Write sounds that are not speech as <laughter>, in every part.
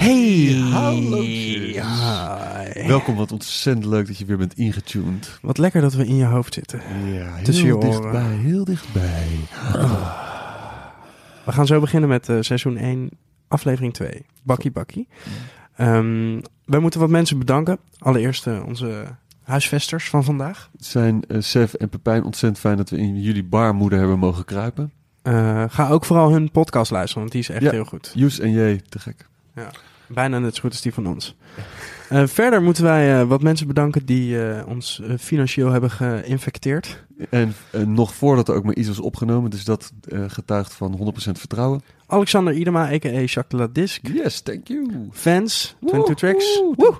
Hey! Hallo. Hi. Welkom, wat ontzettend leuk dat je weer bent ingetuned. Wat lekker dat we in je hoofd zitten. Ja, heel Tussen je oren. dichtbij, heel dichtbij. We gaan zo beginnen met eh, seizoen 1, aflevering 2. Bakkie Bakkie. Ehm wij moeten wat mensen bedanken. Allereerst eh, onze huisvesters van vandaag. Het zijn eh Sef en Pepijn ontzettend fijn dat we in jullie baarmoeder hebben mogen kruipen. Eh, ga ook vooral hun podcast luisteren, want die is echt Ja. heel goed. Joes en J, te gek. Bijna net zo goed als die van ons. Eh, verder moeten wij eh, wat mensen bedanken die eh, ons financieel hebben geïnfecteerd. En nog voordat er ook maar iets was opgenomen, dus dat getuigt van 100% vertrouwen. Alexander Idema, a.k.a. Jacques de la Disc. Yes, thank you. Fans, 22 Tracks. Woe,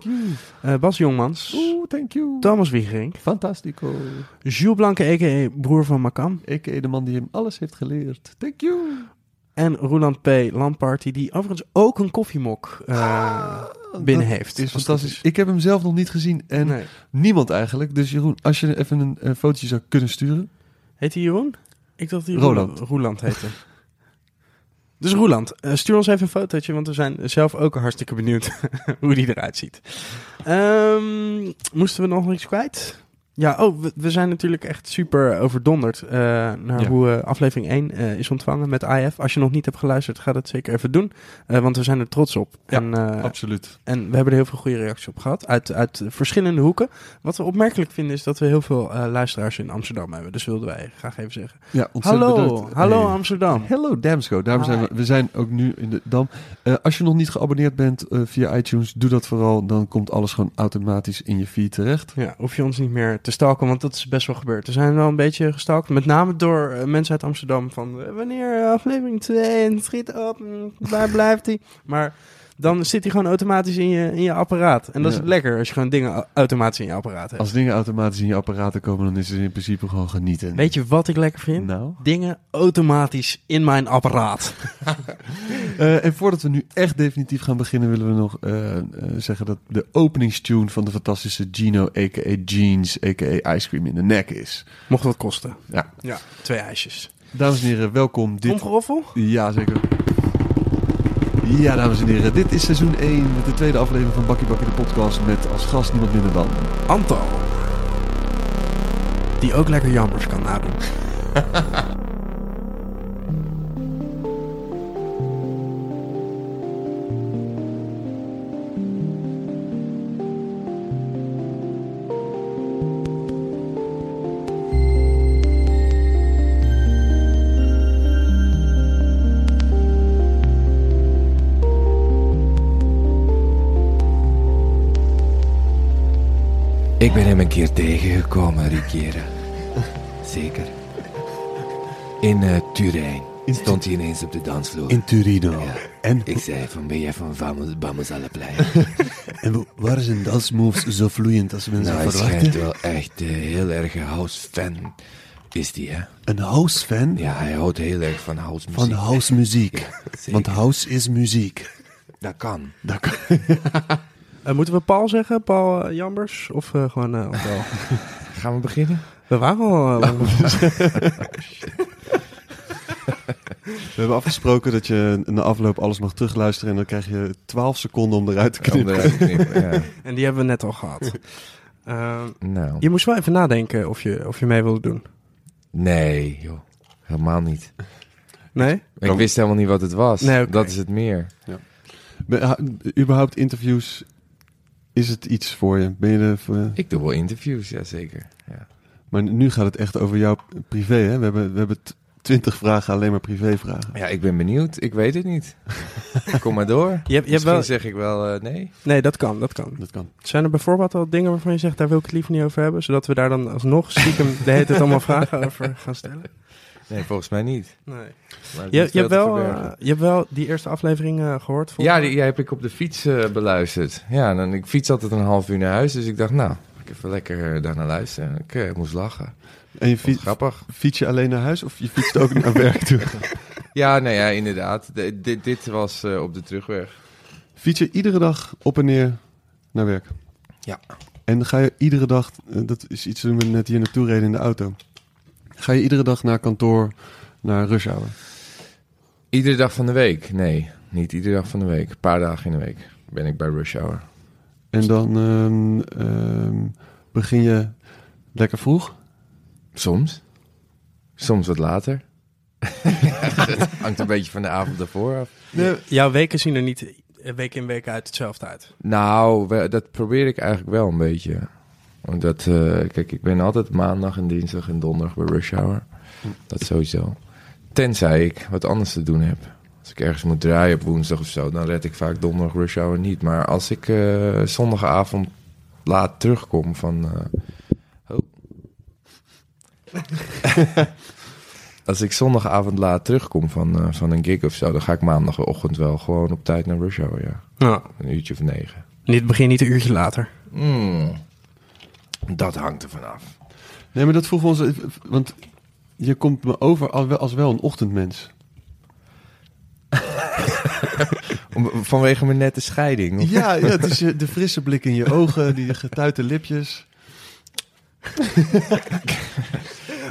Woe. Bas Jongmans. Oeh, thank you. Thomas Wiegering. Fantastico. Jules Blanke, a.k.a. broer van Makam. Ik de man die hem alles heeft geleerd. Thank you. En Roland P. Landparty, die overigens ook een koffiemok eh, binnen Dat heeft. is fantastisch. is. Ik heb hem zelf nog niet gezien en Nee. niemand eigenlijk. Dus Jeroen, als je even een, een fotootje zou kunnen sturen. Heet hij Jeroen? Ik dacht hij Roland. Roland heette. <laughs> Dus Roland, eh, stuur ons even een fotootje, want we zijn zelf ook hartstikke benieuwd <laughs> hoe die eruit ziet. Ehm, moesten we nog iets kwijt? Ja, oh, we, we zijn natuurlijk echt super overdonderd eh, naar Ja. hoe eh, aflevering 1 eh, is ontvangen met IF. Als je nog niet hebt geluisterd, ga dat zeker even doen, eh, want we zijn er trots op. Ja, en, eh, Absoluut. en we hebben er heel veel goede reacties op gehad, uit, uit verschillende hoeken. Wat we opmerkelijk vinden is dat we heel veel eh, luisteraars in Amsterdam hebben. Dus wilden wij graag even zeggen. Ja, ontzettend Hallo, bedankt. hallo Hey. Amsterdam. Hello Damsco, daarom zijn we, we zijn ook nu in de Dam. Eh, als je nog niet geabonneerd bent eh, via iTunes, doe dat vooral. Dan komt alles gewoon automatisch in je feed terecht. Ja, hoef je ons niet meer te stalken, want dat is best wel gebeurd. Er zijn wel een beetje gestalkt, met name door eh, mensen uit Amsterdam. Van eh, wanneer eh, aflevering 2 en schiet op, mm, waar blijft hij? Maar dan zit hij gewoon automatisch in je, in je apparaat. En dat Ja. is lekker als je gewoon dingen au- automatisch in je apparaat hebt. Als dingen automatisch in je apparaten komen, dan is het in principe gewoon genieten. Weet je wat ik lekker vind? Nou. Dingen automatisch in mijn apparaat. <laughs> <laughs> Eh, en voordat we nu echt definitief gaan beginnen, willen we nog eh, eh, zeggen dat de openingstune van de fantastische Gino, a.k.a. Jeans, a.k.a. Ice Cream in de nek is. Mocht wat kosten. Ja. Ja, twee ijsjes. Dames en heren, welkom. Dit... Tromgeroffel? Ja, zeker. Ja, dames en heren, dit is seizoen 1 met de tweede aflevering van Bakkie Bakkie de podcast met als gast niemand minder dan... Antal. Die ook lekker jammers kan nadoen. <laughs> Ik ben hem een keer tegengekomen, Rikiera. Zeker. In eh, Turijn In stond hij ineens op de dansvloer. In Turino. Ja. En, Ik zei van, ben jij van Vamos, alle plein? <laughs> en waar zijn dansmoves zo vloeiend als mensen nou, hij verwachten? schijnt wel echt eh, heel erg een house-fan, is die, hè? Een house-fan Ja, hij houdt heel erg van house van muziek. house-muziek. Want house is muziek. Dat kan. Dat kan- <laughs> moeten we Paul zeggen? Paul eh, Jambers? Of eh, gewoon eh Antal? <laughs> Gaan we beginnen? we waren al... eh, <laughs> We hebben afgesproken dat je na afloop alles mag terugluisteren en dan krijg je 12 seconden om eruit te knippen. eruit te knippen, ja. <laughs> en die hebben we net al gehad. Eh, Nou, je moest wel even nadenken of je, of je mee wilde doen. nee, joh. Helemaal niet. Nee? Ik wist helemaal niet wat het was. Nee. Dat is het meer. Ben- ha- Überhaupt interviews, is het iets voor je? Ben je er voor... Ik doe wel interviews, ja zeker. Ja. Maar nu gaat het echt over jouw privé, hè? We hebben, we hebben t- 20 vragen, alleen maar privévragen. Ja, ik ben benieuwd. Ik weet het niet. <laughs> Kom maar door. Je hebt, je hebt Misschien wel... zeg ik wel eh, nee. Nee, dat kan, dat kan. Dat kan. Zijn er bijvoorbeeld al dingen waarvan je zegt, daar wil ik het liever niet over hebben? Zodat we daar dan alsnog stiekem de hele tijd allemaal <laughs> vragen over gaan stellen? Nee, volgens mij niet. Nee. Je, je, hebt wel, eh, je hebt wel die eerste aflevering eh, gehoord? ja, die, die heb ik op de fiets eh, beluisterd. Ja, dan, ik fiets altijd een half uur naar huis. Dus ik dacht, nou, ik even lekker daar naar luisteren. Ik moest lachen. En je fiets, grappig. fiets je alleen naar huis of je fietst ook naar werk toe? <laughs> Ja, nee, ja, inderdaad. De- dit, dit was eh, op de terugweg. Fiets je iedere dag op en neer naar werk? Ja. En ga je iedere dag, dat is iets toen we net hier naartoe reden in de auto. Ga je iedere dag naar kantoor, naar rush hour? Iedere dag van de week? Nee. Niet iedere dag van de week. Een paar dagen in de week ben ik bij Rush Hour. En dan ehm, ehm, begin je lekker vroeg. Soms. Soms wat later. <laughs> Het hangt een beetje van de avond ervoor af. Nee, Jouw weken zien er niet week in week uit hetzelfde uit. Nou, dat probeer ik eigenlijk wel een beetje. Want dat, eh, kijk, ik ben altijd maandag en dinsdag en donderdag bij Rush Hour. Dat sowieso. Tenzij ik wat anders te doen heb. Als ik ergens moet draaien op woensdag of zo, dan red ik vaak donderdag Rush Hour niet. Maar als ik eh, zondagavond laat terugkom van... oh. <laughs> als ik zondagavond laat terugkom van, van een gig of zo, dan ga ik maandagochtend wel gewoon op tijd naar Rush Hour, ja. Nou, Een uurtje of negen. niet begin niet een uurtje later. Mm. Dat hangt er vanaf. nee, maar dat vroeg ons... Want je komt me over als wel, een ochtendmens. <laughs> Vanwege mijn nette scheiding. of- Ja, ja het is de frisse blik in je ogen, die getuite lipjes. <laughs>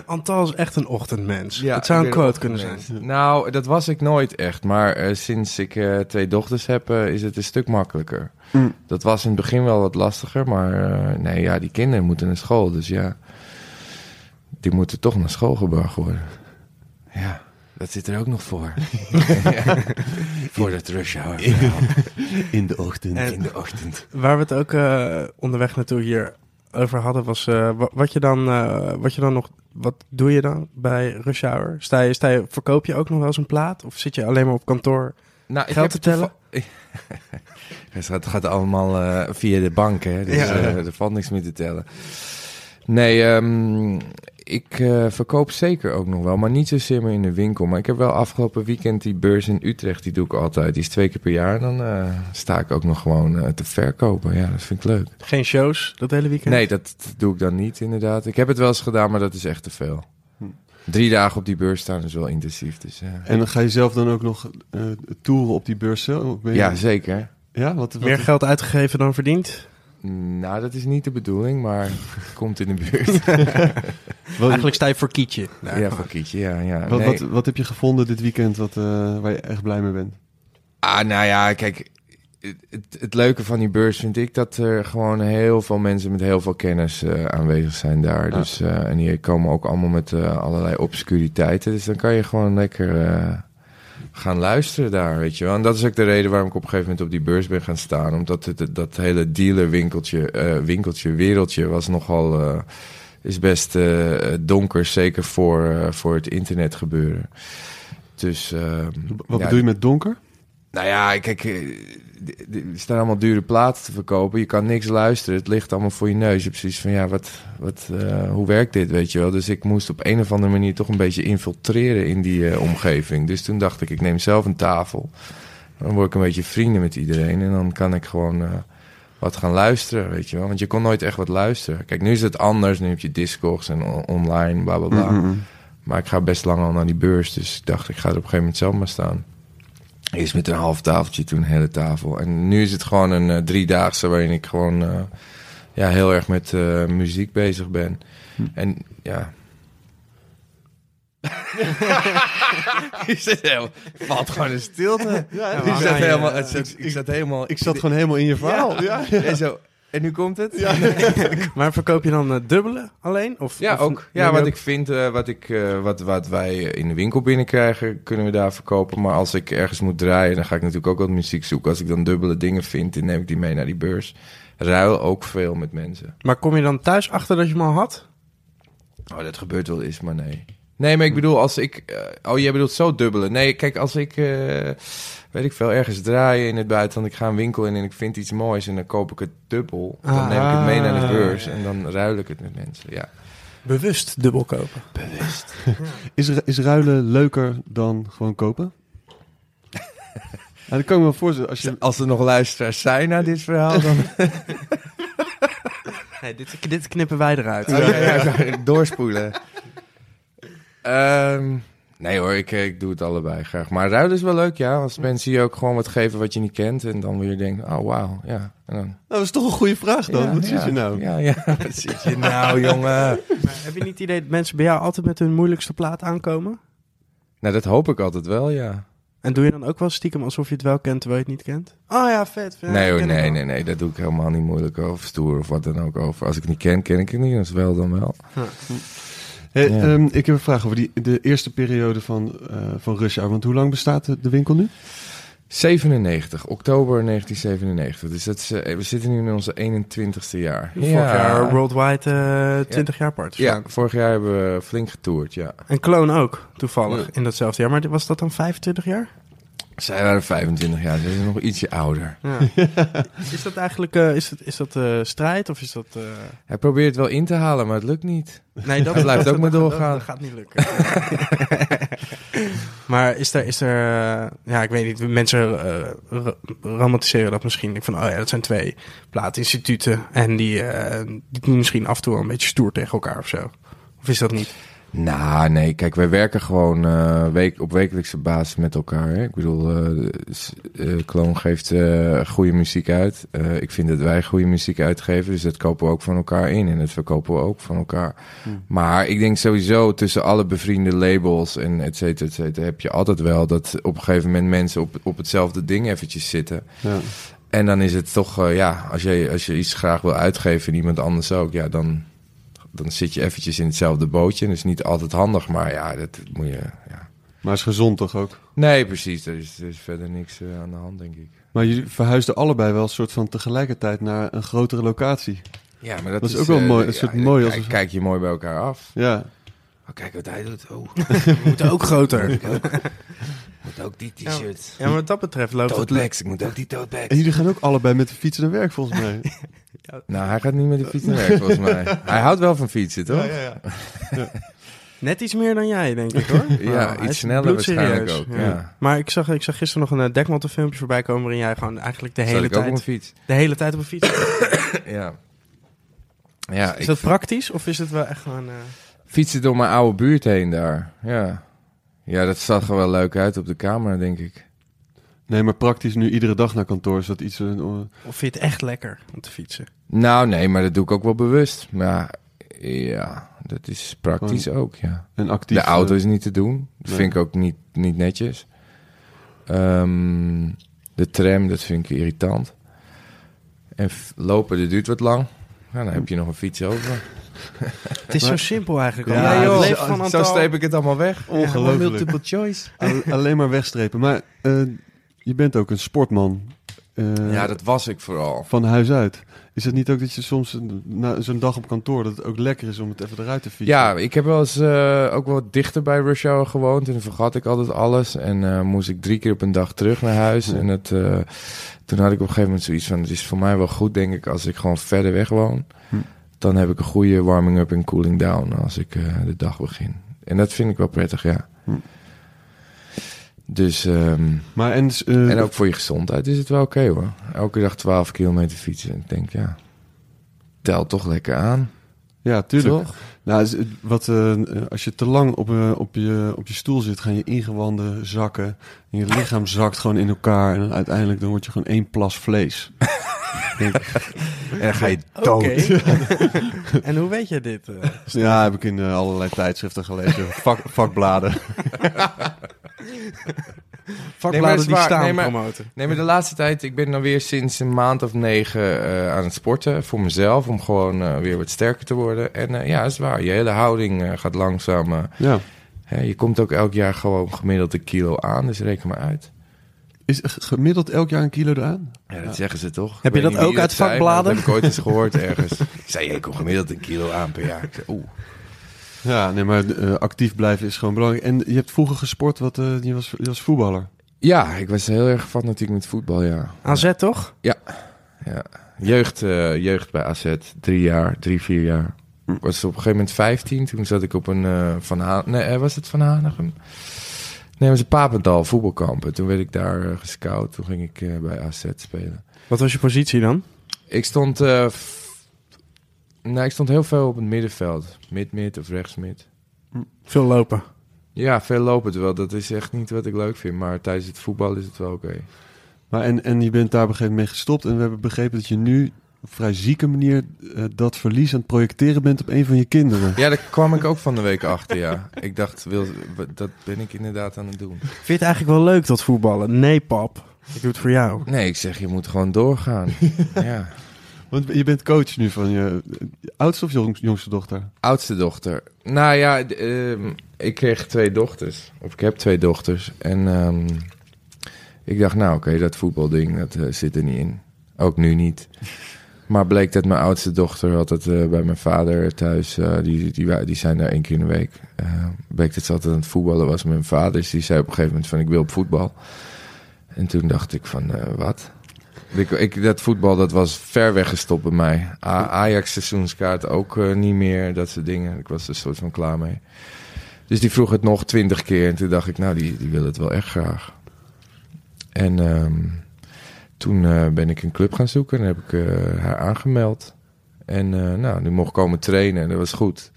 Antal is echt een ochtendmens. Ja, het zou een quote kunnen zijn. Nou, dat was ik nooit echt. Maar eh, sinds ik eh, twee dochters heb, eh, is het een stuk makkelijker. Mm. Dat was in het begin wel wat lastiger. Maar eh, nee, ja, die kinderen moeten naar school. Dus ja, die moeten toch naar school gebracht worden. Ja, dat zit er ook nog voor. Ja. <laughs> Voor het rush hour. In de ochtend. En- In de ochtend. Waar we het ook eh, onderweg naartoe hier over hadden, was eh, wa- wat je dan, eh, wat je dan nog, wat doe je dan bij Rush Hour? Sta je, sta je, verkoop je ook nog wel eens een plaat? Of zit je alleen maar op kantoor? Nou, ik Geld heb te tellen? <laughs> Het gaat, het gaat allemaal eh, via de bank, hè? Dus Ja. eh, er valt niks meer te tellen. Nee, ehm, ik eh, verkoop zeker ook nog wel, maar niet zozeer meer in de winkel. Maar ik heb wel afgelopen weekend die beurs in Utrecht, die doe ik altijd. Die is twee keer per jaar. Dan eh, sta ik ook nog gewoon eh, te verkopen. Ja, dat vind ik leuk. Geen shows dat hele weekend? Nee, dat doe ik dan niet, inderdaad. Ik heb het wel eens gedaan, maar dat is echt te veel. Hm. Drie dagen op die beurs staan is wel intensief. Dus, ja. En dan ga je zelf dan ook nog eh toeren op die beurs zelf? Je- ja, zeker. Ja, wat, wat Meer geld uitgegeven dan verdiend? Nou, dat is niet de bedoeling, maar het <laughs> komt in de buurt. <laughs> Eigenlijk sta je voor Kietje. ja, voor Kietje, ja. ja. wat, Nee. wat, wat heb je gevonden dit weekend wat, eh, waar je echt blij mee bent? Ah, nou ja, kijk, het, het, het leuke van die beurs vind ik dat er gewoon heel veel mensen met heel veel kennis eh, aanwezig zijn daar. Ja. Dus, eh, en die komen ook allemaal met eh, allerlei obscuriteiten. Dus dan kan je gewoon lekker eh, gaan luisteren daar, weet je wel. En dat is ook de reden waarom ik op een gegeven moment op die beurs ben gaan staan. Omdat het, dat hele dealerwinkeltje, eh, winkeltje, wereldje was nogal... eh, is best eh, donker, zeker voor, voor het internet gebeuren. Dus, eh, Wat ja, bedoel je met donker? nou ja, kijk, er staan allemaal dure platen te verkopen. Je kan niks luisteren. Het ligt allemaal voor je neus. Je hebt zoiets van, ja, wat, wat, eh, hoe werkt dit, weet je wel? Dus ik moest op een of andere manier toch een beetje infiltreren in die eh, omgeving. Dus toen dacht ik, ik neem zelf een tafel. Dan word ik een beetje vrienden met iedereen. En dan kan ik gewoon eh, wat gaan luisteren, weet je wel? Want je kon nooit echt wat luisteren. Kijk, nu is het anders. Nu heb je Discogs en on- online, bla, bla, bla. Mhm. Maar ik ga best lang al naar die beurs. Dus ik dacht, ik ga er op een gegeven moment zelf maar staan. Eerst met een half tafeltje, toen een hele tafel. En nu is het gewoon een eh, driedaagse waarin ik gewoon eh, ja, heel erg met eh, muziek bezig ben. Hm. En ja. <laughs> Is het helemaal, valt gewoon een stilte. Ja, ik, zat helemaal, ja. het zat- ik zat helemaal. Ik zat gewoon helemaal in je verhaal. Ja. En, zo, en nu komt het? <laughs> Maar verkoop je dan eh, dubbele alleen? Of, Ja, of ook. Ja, je wat ook- ik vind, eh, wat, ik, eh, wat, wat wij in de winkel binnenkrijgen, kunnen we daar verkopen. Maar als ik ergens moet draaien, dan ga ik natuurlijk ook wat muziek zoeken. Als ik dan dubbele dingen vind, dan neem ik die mee naar die beurs. Ruil ook veel met mensen. Maar kom je dan thuis achter dat je hem al had? Oh, dat gebeurt wel eens, maar nee. Nee, maar ik bedoel, als ik... eh, oh, jij bedoelt zo dubbele. Nee, kijk, als ik... weet ik veel, ergens draaien in het buitenland. Ik ga een winkel in en ik vind iets moois en dan koop ik het dubbel. Dan neem ik het mee naar de Ah. beurs en dan ruil ik het met mensen. Ja, Bewust dubbel kopen. bewust. <laughs> Is, is ruilen leuker dan gewoon kopen? <laughs> ja, dat kan ik me wel voorstellen. Als je, Als er nog luisteraars zijn naar dit verhaal, dan... <laughs> Nee, dit, dit knippen wij eruit. Ja, ja, ja, doorspoelen. Ehm, nee hoor, ik, ik doe het allebei graag. Maar ruilen is wel leuk, ja. Als mensen je ook gewoon wat geven wat je niet kent. En dan weer denken, oh wauw, ja. En dan, nou, dat is toch een goede vraag dan. ja, Wat ja, zit je nou? Ja, ja, <laughs> wat zit je nou, jongen? <laughs> Maar heb je niet het idee dat mensen bij jou altijd met hun moeilijkste plaat aankomen? Nou, dat hoop ik altijd wel, ja. En doe je dan ook wel stiekem alsof je het wel kent terwijl je het niet kent? Oh ja, vet. Ja, nee, hoor, nee, nee, nee, daar doe ik helemaal niet moeilijk over. Stoer of wat dan ook over. Als ik het niet ken, ken ik het niet. Als wel, dan wel. Hey, Ja. ehm, ik heb een vraag over die, de eerste periode van, eh van Rush Hour. Want hoe lang bestaat de, de winkel nu? 97, oktober 1997. Dus dat is, eh, we zitten nu in onze 21ste jaar. Vorig jaar worldwide eh 20 jaar party. Ja, vorig jaar hebben we flink getoerd, ja. En Kloon ook, toevallig, Ja. in datzelfde jaar. Maar was dat dan 25 jaar? Zij waren 25 jaar, ze zijn nog ietsje ouder. Ja. <laughs> is dat eigenlijk eh, is dat, is dat, eh, strijd of is dat... eh, Hij probeert het wel in te halen, maar het lukt niet. Nee, dat blijft ook maar dat- doorgaan. Dat, dat gaat niet lukken. <laughs> maar is er, is er ja, ik weet niet, mensen ro- romantiseren dat misschien. Ik van, oh ja, dat zijn twee plaatinstituten en die, die doen misschien af en toe wel een beetje stoer tegen elkaar of zo. Of is dat niet? Nou, nee, kijk, wij werken gewoon eh, week, op wekelijkse basis met elkaar. Hè? Ik bedoel, s- eh, Kloon geeft eh, goede muziek uit. Ik vind dat wij goede muziek uitgeven, dus dat kopen we ook van elkaar in. En dat verkopen we ook van elkaar. Hmm. Maar ik denk sowieso tussen alle bevriende labels en et cetera, et cetera, heb je altijd wel dat op een gegeven moment mensen op, op hetzelfde ding eventjes zitten. Ja. En dan is het toch, ja, als je, als je iets graag wil uitgeven en iemand anders ook, ja, dan, dan zit je eventjes in hetzelfde bootje. En dat is niet altijd handig, maar ja, dat moet je, ja. Maar is gezond toch ook? Nee, precies, er is, er is verder niks eh, aan de hand, denk ik. Maar jullie verhuisden allebei wel een soort van tegelijkertijd naar een grotere locatie. Ja, maar dat, Dat is ook wel eh, mooi, een soort ja, mooi Kijk, als- kijk je mooi bij elkaar af. Ja. Oh, kijk wat hij doet. Oh, <laughs> We moeten ook groter. <laughs> moet ook die t-shirt. Ja, maar wat dat betreft loopt het... Bags, ik moet ook die tote bags. En jullie gaan ook allebei met de fiets naar werk volgens mij. <laughs> Nou, hij gaat niet met de fiets naar werk, volgens mij. <laughs> Hij houdt wel van fietsen, toch? <laughs> Net iets meer dan jij, denk ik hoor. Ja, iets sneller waarschijnlijk ook, ja. Maar ik zag, ik zag gisteren nog een uh, dekmantelfilmpje voorbij komen waarin jij gewoon eigenlijk de hele ook op een tijd, fiets. de hele tijd op een fiets. <coughs> Ja. Ja, Is dat praktisch of is het wel echt gewoon... eh, fietsen door mijn oude buurt heen daar. Ja. Ja, dat zag er wel leuk uit op de camera, denk ik. Nee, maar praktisch nu iedere dag naar kantoor is dat iets... eh, Of vind je het echt lekker om te fietsen? Nou, nee, maar dat doe ik ook wel bewust. Maar ja, dat is praktisch ook, ja. een actief... De auto eh, is niet te doen. Dat Nee. vind ik ook niet, niet netjes. Ehm, de tram, dat vind ik irritant. En lopen, dat duurt wat lang. Nou, dan heb je nog een fiets over. <laughs> Het is zo simpel eigenlijk. Ja. Ja, het joh, leven van zo Antal- streep ik het allemaal weg. Ongelooflijk. multiple choice. al- alleen maar wegstrepen. Maar eh, je bent ook een sportman. eh, Ja, dat was ik vooral. Van huis uit. Is het niet ook dat je soms een- na zo'n dag op kantoor... dat het ook lekker is om het even eruit te fietsen? Ja, ik heb wel eens eh, ook wel dichter bij Rush Hour gewoond. En dan vergat ik altijd alles. En eh, moest ik drie keer op een dag terug naar huis. Ja. En het, toen had ik op een gegeven moment zoiets van... het is voor mij wel goed, denk ik, als ik gewoon verder weg woon. Hm. Dan heb ik een goede warming-up en cooling down als ik de dag begin. En dat vind ik wel prettig, ja. Hm. Dus, ehm, Maar en... eh, en ook voor je gezondheid is het wel oké hoor. Elke dag 12 kilometer fietsen. Ik denk, ja, tel toch lekker aan. Ja, tuurlijk. Toch? Nou, wat, eh, als je te lang op, eh, op, je, op je stoel zit, gaan je ingewanden zakken. En je lichaam zakt gewoon in elkaar. En dan uiteindelijk dan word je gewoon één plas vlees. <laughs> En dan ga je Oké. <laughs> en hoe weet je dit? eh? Ja, heb ik in allerlei tijdschriften gelezen. Vak, vakbladen. <laughs> Vakbladen is die staan Nee, maar- promoten. Nee, maar de laatste tijd, ik ben dan weer sinds een maand of negen eh, aan het sporten voor mezelf. Om gewoon eh, weer wat sterker te worden. En eh, ja, dat is waar. Je hele houding eh, gaat langzaam. eh, Ja. hè, je komt ook elk jaar gewoon gemiddeld een kilo aan. Dus reken maar uit. Is gemiddeld elk jaar een kilo eraan? Ja, dat zeggen ze toch. Heb je Ik dat ook uit vakbladen? Dat heb ik ooit eens gehoord ergens. <laughs> Ik zei, je komt gemiddeld een kilo aan per jaar. Ik zei, oeh. Ja, nee, maar eh, actief blijven is gewoon belangrijk. En je hebt vroeger gesport, wat, eh, je, was, je was voetballer. Ja, ik was heel erg fanatiek met voetbal, ja. AZ toch? Ja. Jeugd, eh, jeugd bij AZ, drie jaar, drie, vier jaar. Hm. Was op een gegeven moment 15. Toen zat ik op een eh, Van Haan... Nee, was het Van Hanegem? Nee, het was een Papendal voetbalkamp. En toen werd ik daar gescout. Toen ging ik eh, bij AZ spelen. Wat was je positie dan? Ik stond... nou, ik stond heel veel op het middenveld. Mid-mid of rechts-mid. Veel lopen. Ja, veel lopen terwijl dat is echt niet wat ik leuk vind. Maar tijdens het voetbal is het wel oké. Maar en, en je bent daar op een gegeven moment mee gestopt. En we hebben begrepen dat je nu op vrij zieke manier eh, dat verlies aan het projecteren bent op een van je kinderen. Ja, daar kwam ik ook van de week achter, ja. Ik dacht, wil, dat ben ik inderdaad aan het doen. Vind je het eigenlijk wel leuk, dat voetballen? Nee, pap. Ik doe het voor jou. Nee, ik zeg, je moet gewoon doorgaan. <laughs> ja. Want je bent coach nu van je, oudste of jong- jongste dochter? Oudste dochter. Nou ja, ehm, ik kreeg twee dochters. Of ik heb twee dochters. En ehm, ik dacht, nou oké, dat voetbalding, dat eh, zit er niet in. Ook nu niet. <laughs> Maar bleek dat mijn oudste dochter altijd eh, bij mijn vader thuis, eh, die, die, die zijn daar één keer in de week. eh bleek dat ze altijd aan het voetballen was met mijn vader. Dus die zei op een gegeven moment van, ik wil op voetbal. En toen dacht ik van, wat? Ik, ik, dat voetbal, dat was ver weggestopt bij mij. Ajax seizoenskaart ook eh, niet meer, dat soort dingen. Ik was er soort van klaar mee. Dus die vroeg het nog twintig keer. En toen dacht ik, nou, die, die wil het wel echt graag. En ehm, toen eh, ben ik een club gaan zoeken en heb ik eh, haar aangemeld. En nou, die mocht komen trainen en dat was goed.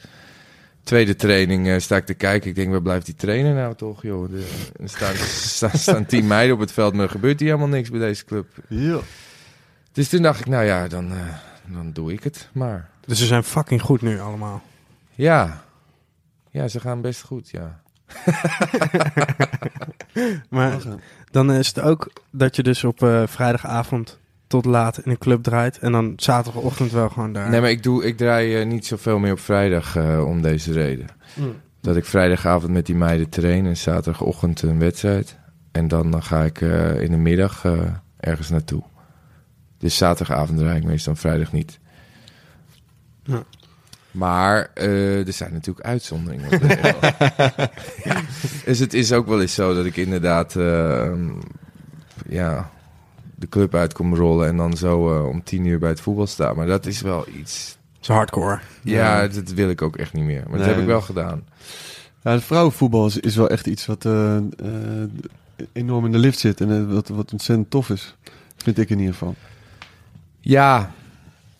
Tweede training eh, sta ik te kijken. Ik denk, waar blijft die trainer nou toch, joh? De- Er staan, <laughs> staan, staan tien meiden op het veld, maar er gebeurt hier helemaal niks bij deze club. Ja. Dus toen dacht ik, nou ja, dan, eh, dan doe ik het maar. Dus ze zijn fucking goed nu allemaal. Ja. Ja, ze gaan best goed, ja. <laughs> Maar dan is het ook dat je dus op eh, vrijdagavond tot laat in een club draait. En dan zaterdagochtend wel gewoon daar. Nee, maar ik, doe, ik draai eh, niet zoveel meer op vrijdag eh, om deze reden. Mm. Dat ik vrijdagavond met die meiden train en zaterdagochtend een wedstrijd. En dan, dan ga ik eh, in de middag ergens naartoe. Dus zaterdagavond draai ik meestal vrijdag niet. Ja. Maar er zijn natuurlijk uitzonderingen. ja. <laughs> <laughs> Dus het is ook wel eens zo dat ik inderdaad eh, ja, de club uit kom rollen en dan zo eh, om tien uur bij het voetbal sta. Maar dat is wel iets. Zo hardcore. Ja, Ja. dat wil ik ook echt niet meer. Maar dat Nee. heb ik wel gedaan. Ja, het vrouwenvoetbal is, is wel echt iets wat eh, eh, enorm in de lift zit en wat, wat ontzettend tof is. Vind ik in ieder geval. Ja,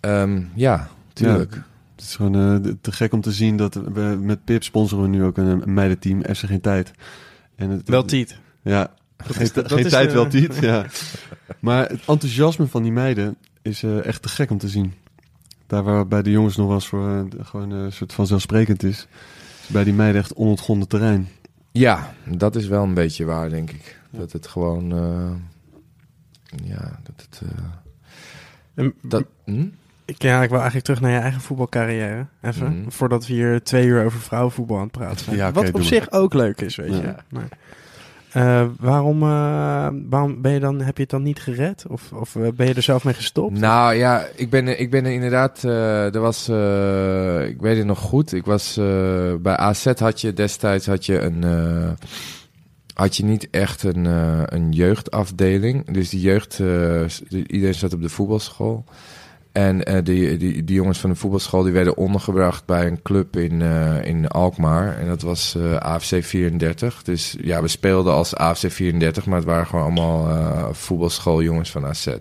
ehm, ja, tuurlijk. Het is gewoon eh, te gek om te zien dat we met Pip sponsoren we nu ook een, een meidenteam, FC Geen Tijd. En het, Wel tiet. Ja, geen, dat geen is, tijd eh, wel tiet, ja. <laughs> Maar het enthousiasme van die meiden is eh, echt te gek om te zien. Daar waar bij de jongens nog wel eens voor eh, gewoon een soort van zelfsprekend is, is bij die meiden echt onontgonnen terrein. Ja, dat is wel een beetje waar, denk ik. Dat het gewoon... eh, ja, dat het... eh, En dat, hm? Ik, ja, ik wil eigenlijk terug naar je eigen voetbalcarrière. Even. Mhm. Voordat we hier twee uur over vrouwenvoetbal aan het praten zijn. Ja, Wat op zich ook leuk is, weet Ja. je. Maar, eh, waarom eh, waarom ben je dan, heb je het dan niet gered? Of, of eh, ben je er zelf mee gestopt? Nou ja, ik ben, ik ben er inderdaad. eh, er was, ik weet het nog goed. Ik was bij AZ had je destijds had je een, had je niet echt een, een jeugdafdeling. Dus die jeugd, iedereen zat op de voetbalschool. En eh, die, die, die jongens van de voetbalschool die werden ondergebracht bij een club in, eh, in Alkmaar. En dat was eh, AFC 34. Dus ja, we speelden als AFC 34, maar het waren gewoon allemaal voetbalschooljongens van AZ.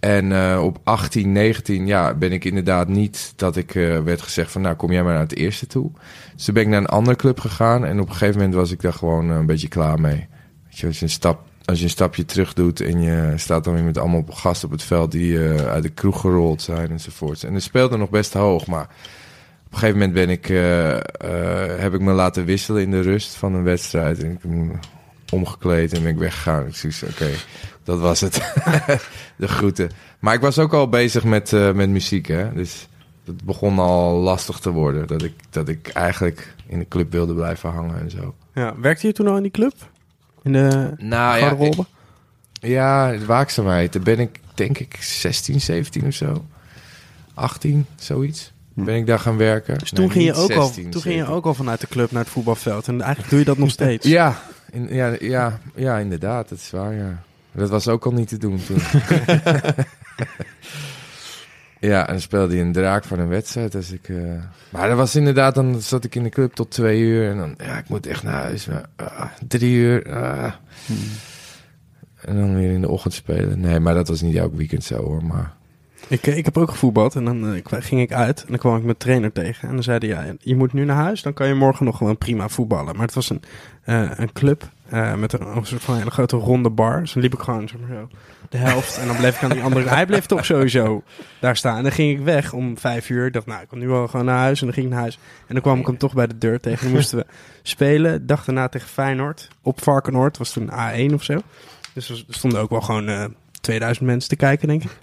En op 18, 19 ja, ben ik inderdaad niet dat ik werd gezegd van nou kom jij maar naar het eerste toe. Dus toen ben ik naar een andere club gegaan en op een gegeven moment was ik daar gewoon een beetje klaar mee. Weet je, je een stap als je een stapje terug doet en je staat dan weer met allemaal gasten op het veld die eh, uit de kroeg gerold zijn enzovoorts. En de speelde nog best hoog, maar op een gegeven moment ben ik, eh, eh, heb ik me laten wisselen in de rust van een wedstrijd. En ik heb omgekleed en ben ik weggegaan. Ik zoiets, oké, dat was het. <laughs> de groeten. Maar ik was ook al bezig met, met muziek, hè. Dus het begon al lastig te worden. Dat ik, dat ik eigenlijk in de club wilde blijven hangen en zo. Ja, werkte je toen al in die club? In de Nou ja, ik- ja, de waakzaamheid. Daar ben ik denk ik 16, 17 of zo. 18, zoiets. Hm. Ben ik daar gaan werken. Dus toen, Nee, ging je, ook al, 16, toen ging je 17. ook al vanuit de club naar het voetbalveld. En eigenlijk doe je dat nog steeds. Ja, in, ja, ja, ja, inderdaad. Dat is waar, ja. Dat was ook al niet te doen toen. <laughs> ja, en dan speelde hij een draak van een wedstrijd. Als ik, eh, Maar dat was inderdaad, dan zat ik in de club tot twee uur. En dan, ja, ik moet echt naar huis. Maar, ah, drie uur. ah. En dan weer in de ochtend spelen. Nee, maar dat was niet elk weekend zo hoor. Maar Ik, eh, ik heb ook gevoetbald en dan eh, ging ik uit en dan kwam ik mijn trainer tegen. En dan zei hij, ja, je moet nu naar huis, dan kan je morgen nog gewoon prima voetballen. Maar het was een, een club met een, soort van hele grote ronde bar. Dus dan liep ik gewoon zo de helft en dan bleef ik aan die andere... Hij bleef toch sowieso daar staan. En dan ging ik weg om vijf uur. Ik dacht, nou, ik kom nu wel gewoon naar huis. En dan ging ik naar huis. En dan kwam ik hem toch bij de deur tegen. Dan moesten we spelen. Dag daarna tegen Feyenoord. Op Varkenoord. Was toen A1 of zo. Dus er stonden ook wel gewoon eh 2000 mensen te kijken, denk ik.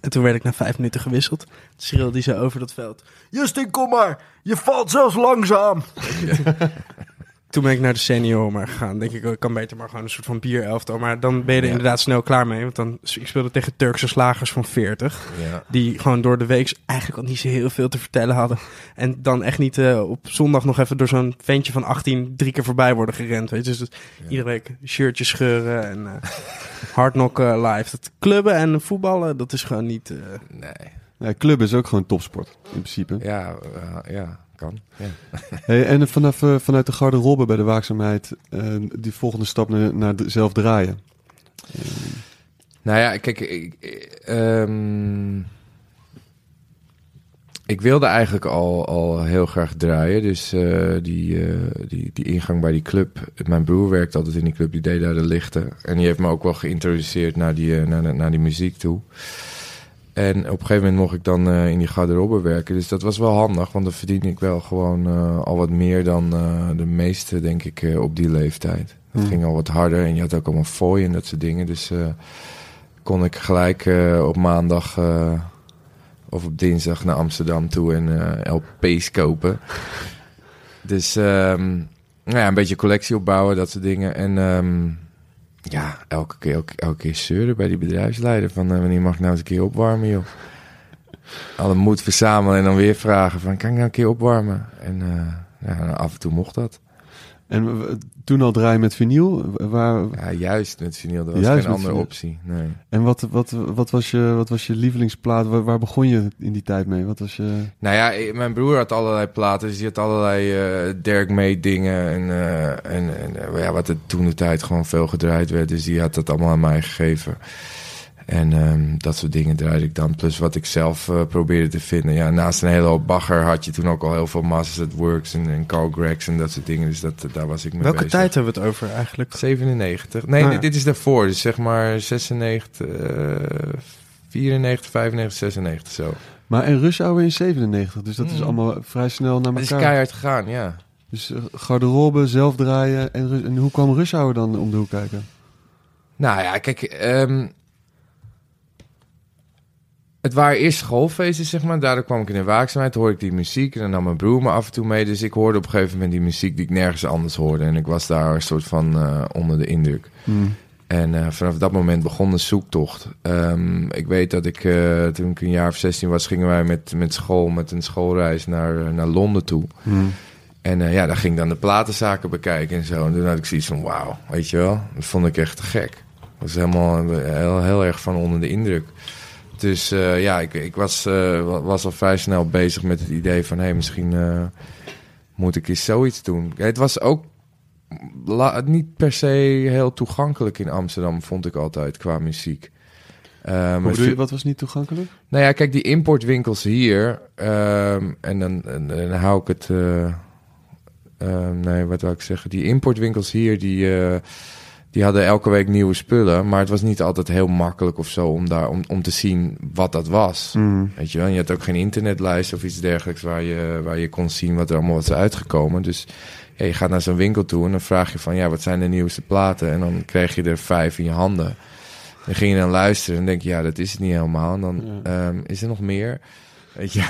En toen werd ik na vijf minuten gewisseld. Toen schreeuwde hij over dat veld. Justin, kom maar! Je valt zelfs langzaam! <laughs> toen ben ik naar de senior maar gegaan. Denk ik, oh, ik kan beter maar gewoon een soort van bierelftal. Maar dan ben je er Ja. inderdaad snel klaar mee. Want dan, ik speelde tegen Turkse slagers van 40. Ja. Die gewoon door de week eigenlijk al niet zo heel veel te vertellen hadden. En dan echt niet eh, op zondag nog even door zo'n ventje van 18 drie keer voorbij worden gerend. Weet je? Dus Ja. iedere week shirtjes scheuren en eh <laughs> hard knocken live. Dat clubben en voetballen, dat is gewoon niet... eh, Nee. Ja, club is ook gewoon topsport, in principe. Ja, ja, kan. Ja. <laughs> Hey, en vanaf, eh, vanuit de garderobe bij de waakzaamheid, eh, die volgende stap naar, naar de- zelf draaien. Eh, Nou ja, kijk, ik, ehm, ik wilde eigenlijk al, al heel graag draaien. Dus eh, die, eh, die, die ingang bij die club. Mijn broer werkte altijd in die club, die deed daar de lichten. En die heeft me ook wel geïntroduceerd naar die, eh, naar, naar die muziek toe. En op een gegeven moment mocht ik dan eh, in die garderobe werken. Dus dat was wel handig, want dan verdiende ik wel gewoon eh, al wat meer dan eh, de meeste, denk ik, op die leeftijd. Het Hmm. ging al wat harder en je had ook allemaal fooi en dat soort dingen. Dus kon ik gelijk op maandag of op dinsdag naar Amsterdam toe en LP's kopen. <laughs> Dus ehm, nou ja, een beetje collectie opbouwen, dat soort dingen. En ehm, ja, elke keer, elke, elke keer zeuren bij die bedrijfsleider van eh, wanneer mag ik nou eens een keer opwarmen, joh. Alle moed verzamelen en dan weer vragen van kan ik nou een keer opwarmen? En eh, ja, af en toe mocht dat. En w- toen al draaien met vinyl. Waar, Ja, juist met vinyl, dat was Juist geen andere vinyl. optie. Nee. en wat, wat, wat, was je, wat was je lievelingsplaat? Waar, waar begon je in die tijd mee? Wat was je... Nou ja, mijn broer had allerlei platen, dus die had allerlei eh Dirk May dingen en, eh, en, en eh, ja, wat er toen de tijd gewoon veel gedraaid werd, dus die had dat allemaal aan mij gegeven. En ehm, dat soort dingen draaide ik dan. Plus wat ik zelf eh, probeerde te vinden. Ja, naast een hele hoop bagger had je toen ook al heel veel Masters at Works en, en Carl Gregs en dat soort dingen. Dus dat, daar was ik mee welke bezig. tijd hebben we het over eigenlijk? 97. Nee, Ah, dit, ja. dit is daarvoor. Dus zeg maar 96, eh 94, 95, 96 zo. Maar en Rush Hour in 97. Dus dat is Mm. allemaal vrij snel naar Het is elkaar. keihard gegaan, ja. Dus eh, garderobe, zelf draaien. En, hoe kwam Rush Hour dan om de hoek kijken? Nou ja, kijk, ehm, het waren eerst schoolfeesten, zeg maar. Daardoor kwam ik in de waakzaamheid, hoorde ik die muziek. En dan nam mijn broer me af en toe mee. Dus ik hoorde op een gegeven moment die muziek die ik nergens anders hoorde. En ik was daar een soort van eh, onder de indruk. Hmm. En eh, vanaf dat moment begon de zoektocht. Ehm, ik weet dat ik, toen ik een jaar of 16 was, gingen wij met, met school, met een schoolreis naar, naar Londen toe. Hmm. En eh, ja, daar ging ik dan de platenzaken bekijken en zo. En toen had ik zoiets van, wauw, weet je wel. Dat vond ik echt te gek. Ik was helemaal heel, heel erg van onder de indruk. Dus eh, ja, ik, ik was, eh, wa- was al vrij snel bezig met het idee van... hé, hey, misschien moet ik eens zoiets doen. Het was ook niet per se heel toegankelijk in Amsterdam, vond ik altijd, qua muziek. Hoe je, veel- wat was niet toegankelijk? nou ja, kijk, die importwinkels hier. ehm, en dan, en dan hou ik het. Eh, ehm, nee, wat wil ik zeggen? Die importwinkels hier, die, eh, die hadden elke week nieuwe spullen. Maar het was niet altijd heel makkelijk of zo om, daar, om, om te zien wat dat was. Hmm. Weet je wel, En je had ook geen internetlijst of iets dergelijks waar je, waar je kon zien wat er allemaal was uitgekomen. Dus ja, je gaat naar zo'n winkel toe en dan vraag je van, ja, wat zijn de nieuwste platen? En dan kreeg je er vijf in je handen. Dan ging je dan luisteren en denk je, ja, dat is het niet helemaal. En dan Ja. ehm, is er nog meer. Weet je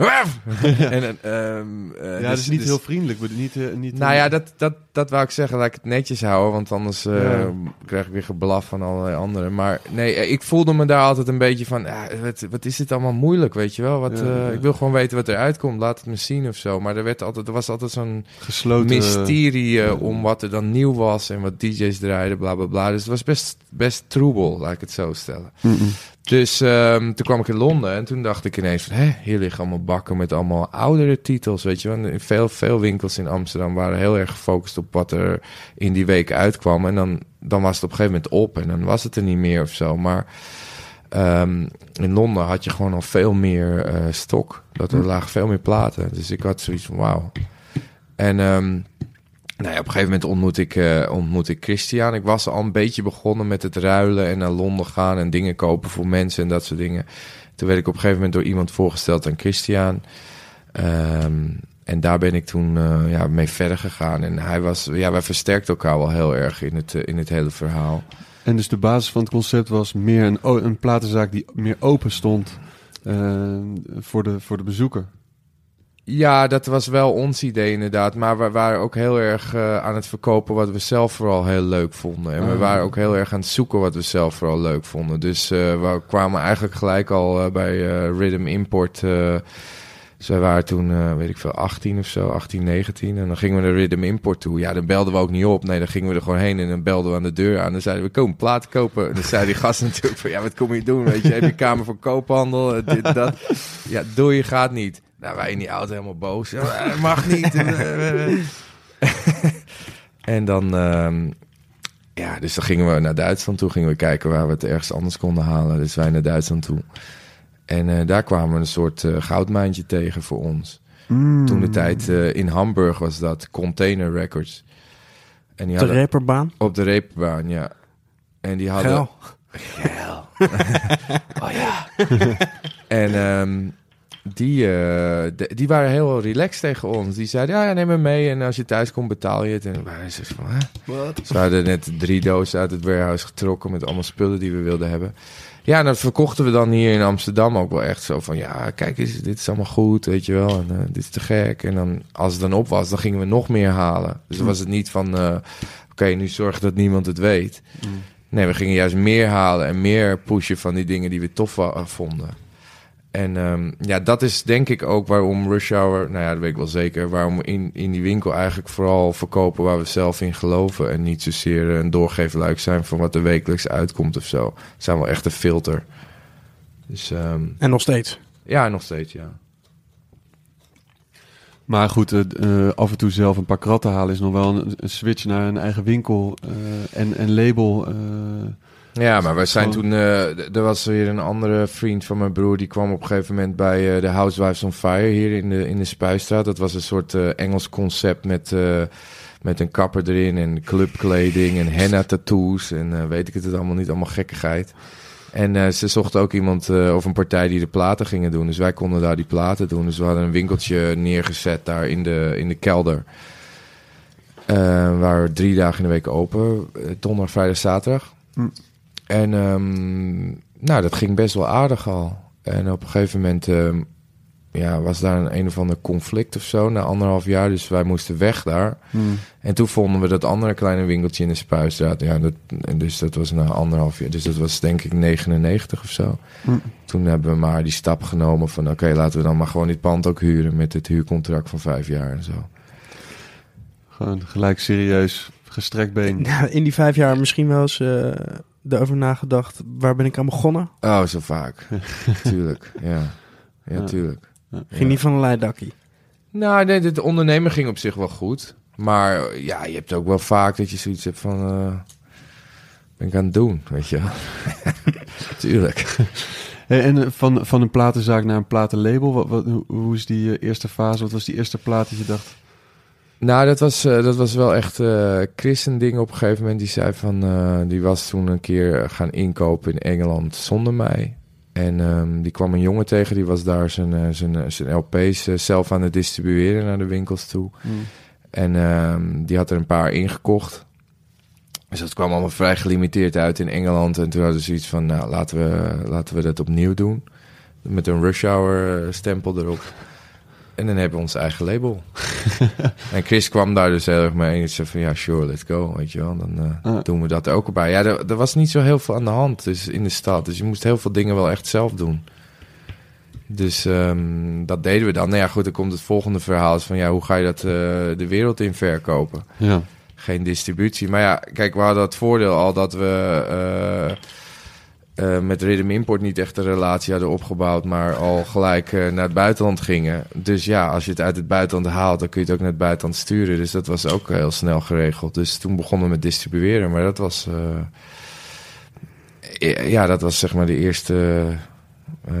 <laughs> en, ehm, eh, ja, dus- dat is niet dus- heel vriendelijk. bedo- Niet, eh, niet, nou ja, dat, dat, dat wou ik zeggen. Laat ik het netjes houden, want anders eh, Ja. krijg ik weer geblaf van allerlei anderen. Maar nee, eh, ik voelde me daar altijd een beetje van... Ja, wat, wat is dit allemaal moeilijk, weet je wel? Wat, Ja, eh, ja. Ik wil gewoon weten wat eruit komt. Laat het me zien of zo. Maar er, werd altijd, er was altijd zo'n gesloten... mysterie eh, om wat er dan nieuw was... en wat DJ's draaiden, bla, bla, bla. Dus het was best, best troebel, laat ik het zo stellen. Dus ehm, toen kwam ik in Londen en toen dacht ik ineens van... Hé, hier liggen allemaal bakken met allemaal oudere titels, weet je wel. En Veel, veel winkels in Amsterdam waren heel erg gefocust op wat er in die week uitkwam. En dan, dan was het op een gegeven moment op en dan was het er niet meer of zo. Maar Ehm, in Londen had je gewoon al veel meer eh, stok. Dat er lagen veel meer platen. Dus ik had zoiets van wauw. En ehm, nou op een gegeven moment ontmoet ik, eh, ontmoet ik Christian. Ik was al een beetje begonnen met het ruilen en naar Londen gaan en dingen kopen voor mensen en dat soort dingen. Toen werd ik op een gegeven moment door iemand voorgesteld aan Christian. Ehm, en daar ben ik toen eh, ja, mee verder gegaan. En hij was, ja, wij versterkten elkaar wel heel erg in het, eh, in het hele verhaal. En dus de basis van het concept was meer een, een platenzaak die meer open stond voor, de, voor de bezoeker. Ja, dat was wel ons idee inderdaad. Maar we waren ook heel erg eh, aan het verkopen wat we zelf vooral heel leuk vonden. En we Ah. waren ook heel erg aan het zoeken wat we zelf vooral leuk vonden. Dus eh, we kwamen eigenlijk gelijk al eh, bij Rhythm Import. wij waren toen, weet ik veel, 18 of zo, 18, 19. En dan gingen we naar Rhythm Import toe. Ja, dan belden we ook niet op. Nee, dan gingen we er gewoon heen en dan belden we aan de deur aan. Dan zeiden we, kom, platen kopen. En dan zei die gast <laughs> natuurlijk van, ja, wat kom je doen? Weet je, heb je kamer voor koophandel? Dit, dat. Ja, doe je gaat niet. Nou, wij in die auto helemaal boos. Ja, <laughs> eh, mag niet. en dan, ehm, ja, dus dan gingen we naar Duitsland toe. Gingen we kijken waar we het ergens anders konden halen. Dus wij naar Duitsland toe. En eh, daar kwamen we een soort eh, goudmijntje tegen voor ons. Toen de tijd eh, in Hamburg was dat Container Records. En die De hadden rapperbaan. op de reeperbaan, ja. En die hadden. Geil. <laughs> Geil. <laughs> oh ja. en ehm, die, eh, de- die waren heel relaxed tegen ons. Die zeiden, ja, ja, neem me mee. En als je thuis komt, betaal je het. En waren zo van, hè? Ze hadden net drie dozen uit het warehouse getrokken met allemaal spullen die we wilden hebben. Ja, en dat verkochten we dan hier in Amsterdam ook wel echt zo van... ja, kijk eens, dit is allemaal goed, weet je wel. En eh, dit is te gek. En dan, als het dan op was, dan gingen we nog meer halen. Dus dan was het niet van... eh, oké, nu zorg dat niemand het weet. Nee, we gingen juist meer halen en meer pushen van die dingen die we tof vonden. En ehm, ja, dat is denk ik ook waarom Rush Hour, nou ja, dat weet ik wel zeker, waarom we in, in die winkel eigenlijk vooral verkopen waar we zelf in geloven. En niet zozeer een doorgeefluik zijn van wat er wekelijks uitkomt of zo. We zijn wel echt een filter. Dus ehm, En nog steeds. ja, nog steeds, ja. Maar goed, eh, eh, af en toe zelf een paar kratten halen is nog wel een, een switch naar een eigen winkel eh, en, en label. eh. Ja, maar wij zijn Gewoon- toen... d- er was weer een andere vriend van mijn broer... die kwam op een gegeven moment bij eh, de Housewives on Fire... hier in de, in de Spuistraat. Dat was een soort eh, Engels concept met, met een kapper erin... en clubkleding en henna-tattoos... en weet ik het allemaal niet, allemaal gekkigheid. En ze zochten ook iemand of een partij die de platen gingen doen. Dus wij konden daar die platen doen. Dus we hadden een winkeltje neergezet daar in de, in de kelder... We waren drie dagen in de week open. Donderdag, vrijdag, zaterdag. Hm. En ehm, nou, dat ging best wel aardig al. En op een gegeven moment ehm, ja, was daar een, een of ander conflict of zo na anderhalf jaar. Dus wij moesten weg daar. Hmm. En toen vonden we dat andere kleine winkeltje in de Spuistraat. Ja, dat, en dus dat was na anderhalf jaar. Dus dat was denk ik 99 of zo. Hm. Toen hebben we maar die stap genomen van... oké, laten we dan maar gewoon dit pand ook huren... met het huurcontract van vijf jaar en zo. Gewoon gelijk serieus, gestrekt been. Ja, <laughs> in die vijf jaar misschien wel eens eh, erover nagedacht. Waar ben ik aan begonnen? Oh, zo vaak. <laughs> tuurlijk, ja. Ja, Ja. tuurlijk. Ging niet van een leidakkie. Nou, nee, de ondernemer ging op zich wel goed. Maar ja, je hebt ook wel vaak dat je zoiets hebt van... eh ben ik aan het doen, weet je. <laughs> Tuurlijk. En van, van een platenzaak naar een platenlabel, wat, wat, hoe, hoe is die eh, eerste fase? Wat was die eerste plaat dat je dacht? Nou, dat was, eh, dat was wel echt Chris een ding op een gegeven moment. Die zei van... eh, die was toen een keer gaan inkopen in Engeland zonder mij. En ehm, die kwam een jongen tegen. Die was daar zijn, zijn, zijn LP's zelf aan het distribueren naar de winkels toe. En ehm, die had er een paar ingekocht. Dus dat kwam allemaal vrij gelimiteerd uit in Engeland. En toen hadden ze zoiets van, nou, laten we, laten we dat opnieuw doen. Met een Rush Hour stempel erop. En dan hebben we ons eigen label. <laughs> en Chris kwam daar dus heel erg mee. En zei van, ja, sure, let's go. Weet je wel, dan eh, Ah. doen we dat ook bij. Ja, er, er was niet zo heel veel aan de hand dus in de stad. Dus je moest heel veel dingen wel echt zelf doen. Dus ehm, dat deden we dan. Nou ja, goed, dan komt het volgende verhaal. Is van, ja, hoe ga je dat eh, de wereld in verkopen? Ja. geen distributie. Maar ja, kijk, we hadden het voordeel al dat we eh, eh, met Rhythm Import niet echt een relatie hadden opgebouwd, maar al gelijk eh, naar het buitenland gingen. Dus ja, als je het uit het buitenland haalt, dan kun je het ook naar het buitenland sturen. Dus dat was ook heel snel geregeld. Dus toen begonnen we met distribueren, maar dat was. ja, dat was zeg maar de eerste eh,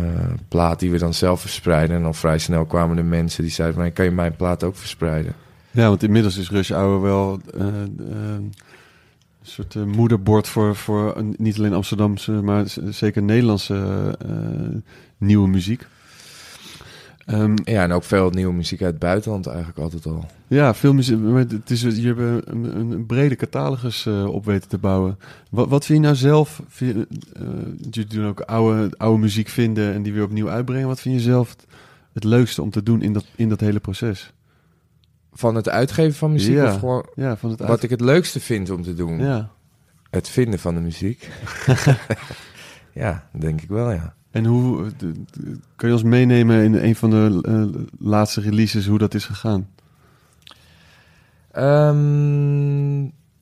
plaat die we dan zelf verspreiden. En al vrij snel kwamen de mensen die zeiden van... "Hey, kan je mijn plaat ook verspreiden? Ja, want inmiddels is Rush Hour wel eh, eh, een soort eh, moederbord voor, voor niet alleen Amsterdamse, maar zeker Nederlandse eh, nieuwe muziek. Ehm, Ja, en ook veel nieuwe muziek uit het buitenland eigenlijk altijd al. ja, veel muziek. Maar het is, je hebt een, een, brede catalogus eh, op weten te bouwen. Wat, wat vind je nou zelf? Vind je, doen ook oude, oude muziek vinden en die weer opnieuw uitbrengen. Wat vind je zelf het, het leukste om te doen in dat, in dat hele proces? Van het uitgeven van muziek Ja. of gewoon... Ja, van het uit- Wat ik het leukste vind om te doen. Ja. Het vinden van de muziek. <laughs> ja, denk ik wel, ja. En hoe kan je ons meenemen in een van de eh, laatste releases hoe dat is gegaan? Ehm,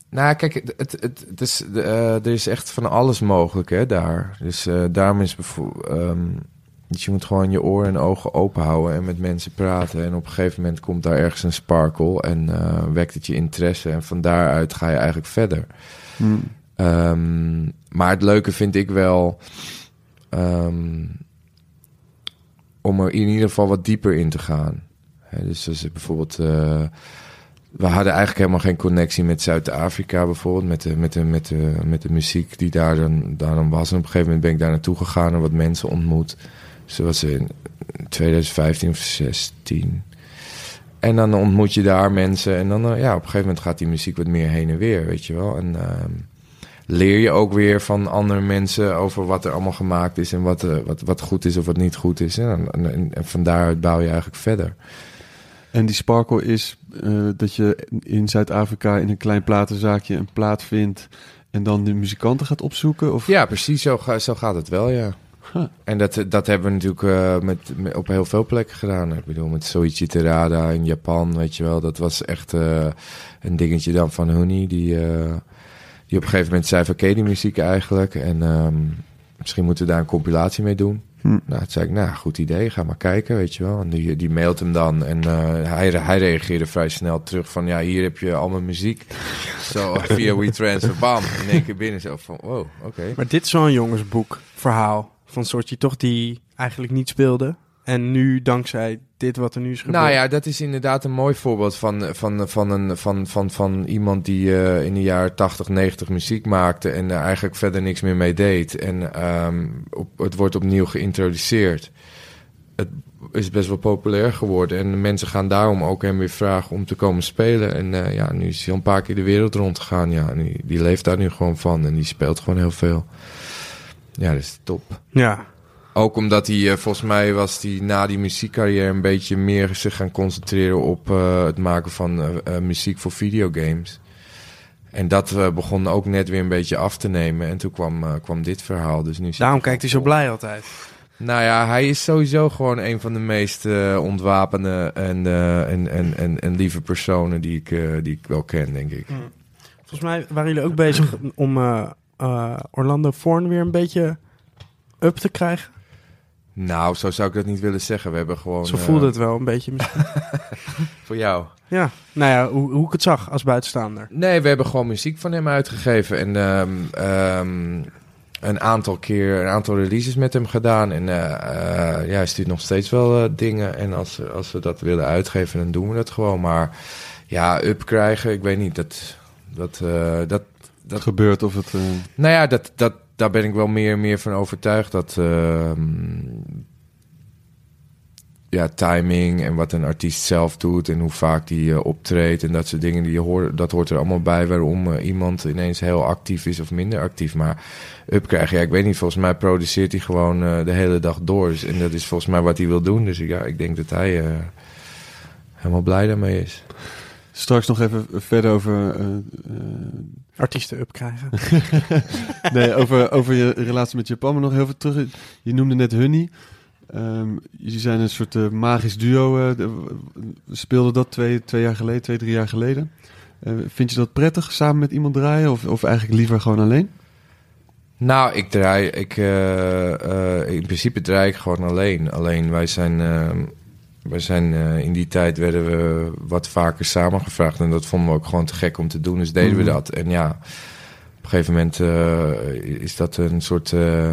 nou, kijk, het, het, het, het is, eh, er is echt van alles mogelijk hè, daar. Dus eh, daarom is bijvoorbeeld... dus je moet gewoon je oren en ogen open houden en met mensen praten. En op een gegeven moment komt daar ergens een sparkle en eh, wekt het je interesse. En van daaruit ga je eigenlijk verder. Ehm, maar het leuke vind ik wel ehm, om er in ieder geval wat dieper in te gaan. Dus als bijvoorbeeld. eh, we hadden eigenlijk helemaal geen connectie met Zuid-Afrika bijvoorbeeld. Met de, met, de, met, de, met de muziek die daar dan, daar dan was. En op een gegeven moment ben ik daar naartoe gegaan en wat mensen ontmoet. Dus dat was in 2015 of 16. En dan ontmoet je daar mensen. En dan, eh, ja, op een gegeven moment gaat die muziek wat meer heen en weer, weet je wel. En ehm, leer je ook weer van andere mensen over wat er allemaal gemaakt is. En wat, eh, wat, wat goed is of wat niet goed is. En, en, en, en van daaruit bouw je eigenlijk verder. En die sparkle is eh, dat je in Zuid-Afrika in een klein platenzaakje een plaat vindt en dan de muzikanten gaat opzoeken? Of... Ja, precies. Zo, zo gaat het wel, ja. Huh. En dat, dat hebben we natuurlijk eh, met, met- op heel veel plekken gedaan. Ik bedoel, met Soichi Terada in Japan, weet je wel. Dat was echt eh, een dingetje dan van Huni. Die, eh, die op een gegeven moment zei van, oké, die muziek eigenlijk. En ehm, misschien moeten we daar een compilatie mee doen. Hm. Nou, toen zei ik, nou, goed idee, ga maar kijken, weet je wel. En die, die mailt hem dan en hij, hij reageerde vrij snel terug van... ja, hier heb je al mijn muziek. <laughs> Zo, via WeTransfer, bam, in één keer binnen. Zo van, wow, oké. Maar dit is een jongensboek verhaal. Van soortje toch die eigenlijk niet speelde. En nu dankzij dit wat er nu is gebeurd. Nou ja, dat is inderdaad een mooi voorbeeld van, van, van, een, van, van, van iemand die eh, in de jaren 80, 90 muziek maakte en er eigenlijk verder niks meer mee deed. En ehm, het wordt opnieuw geïntroduceerd. Het is best wel populair geworden en mensen gaan daarom ook hem weer vragen om te komen spelen. En eh, ja, nu is hij al een paar keer de wereld rondgegaan. Ja, die, die leeft daar nu gewoon van en die speelt gewoon heel veel. Ja, dat is top. Ja. Ook omdat hij, eh, volgens mij was hij na die muziekcarrière een beetje meer zich gaan concentreren op eh, het maken van eh, muziek voor videogames. En dat eh, begon ook net weer een beetje af te nemen. En toen kwam, kwam dit verhaal. Dus nu Daarom kijkt hij zo blij altijd. Nou ja, hij is sowieso gewoon een van de meest ontwapende en, eh, en, en, en, en lieve personen die ik, eh, die ik wel ken, denk ik. Volgens mij waren jullie ook bezig om eh, eh, Orlando Forn weer een beetje up te krijgen. Nou, zo zou ik dat niet willen zeggen. We hebben gewoon... Zo eh, voelde het wel een beetje misschien. <laughs> Voor jou. ja, nou ja, hoe, hoe ik het zag als buitenstaander. Nee, we hebben gewoon muziek van hem uitgegeven. En ehm, ehm, een aantal keer, een aantal releases met hem gedaan. En eh, eh, ja, hij stuurt nog steeds wel eh, dingen. En als, als we dat willen uitgeven, dan doen we dat gewoon. Maar ja, up krijgen, ik weet niet. Dat, dat, eh, dat, Dat gebeurt of het... eh, nou ja, dat, dat, daar ben ik wel meer en meer van overtuigd. Dat ehm, ja, timing en wat een artiest zelf doet en hoe vaak die eh, optreedt en dat soort dingen, die hoort, dat hoort er allemaal bij waarom eh, iemand ineens heel actief is of minder actief. Maar up krijgen, ja, ik weet niet, volgens mij produceert hij gewoon de hele dag door. Dus, en dat is volgens mij wat hij wil doen. Dus ja, ik denk dat hij helemaal blij daarmee is. straks nog even verder over... eh, Artiesten up krijgen. <laughs> nee, over, over je relatie met Japan, maar nog heel veel terug. Je noemde net Honey. Ehm jullie zijn een soort eh, magisch duo. eh, de- we speelden dat twee, twee jaar geleden, twee, drie jaar geleden. Eh, vind je dat prettig, samen met iemand draaien? Of, of eigenlijk liever gewoon alleen? Nou, ik draai, ik, eh, eh, in principe draai ik gewoon alleen. Alleen wij zijn, wij zijn eh, in die tijd werden we wat vaker samengevraagd. En dat vonden we ook gewoon te gek om te doen. Dus deden we Mhm. dat. En ja, op een gegeven moment eh, is dat een soort eh,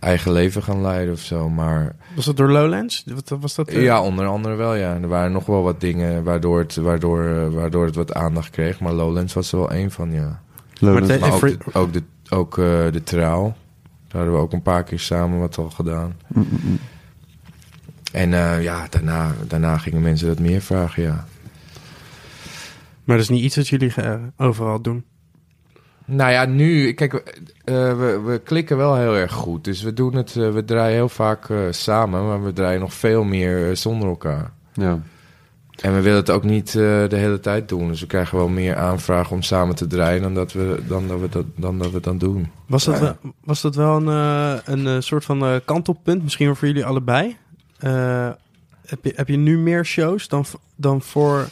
eigen leven gaan leiden of zo. Maar Was dat door Lowlands? Wat was dat? ja, onder andere wel, ja. Er waren nog wel wat dingen waardoor het, waardoor, waardoor het wat aandacht kreeg. Maar Lowlands was er wel één van, ja. Lowlands. Maar Maar ook, de, ook, de, ook eh, de trouw. Daar hadden we ook een paar keer samen wat al gedaan. Mm, mm, mm. En eh, ja, daarna, daarna gingen mensen dat meer vragen, ja. Maar dat is niet iets dat jullie eh, overal doen. Nou ja, nu, kijk, eh, we, we klikken wel heel erg goed. Dus we doen het, we draaien heel vaak eh, samen, maar we draaien nog veel meer zonder elkaar. Ja. En we willen het ook niet eh, de hele tijd doen. Dus we krijgen wel meer aanvragen om samen te draaien dan dat we, dan dat, we dat, dan dat we dan doen. Was dat, Ja. wel, was dat wel een, eh, een soort van eh, kantelpunt, misschien wel voor jullie allebei? Eh, heb, je, heb je nu meer shows dan, dan voor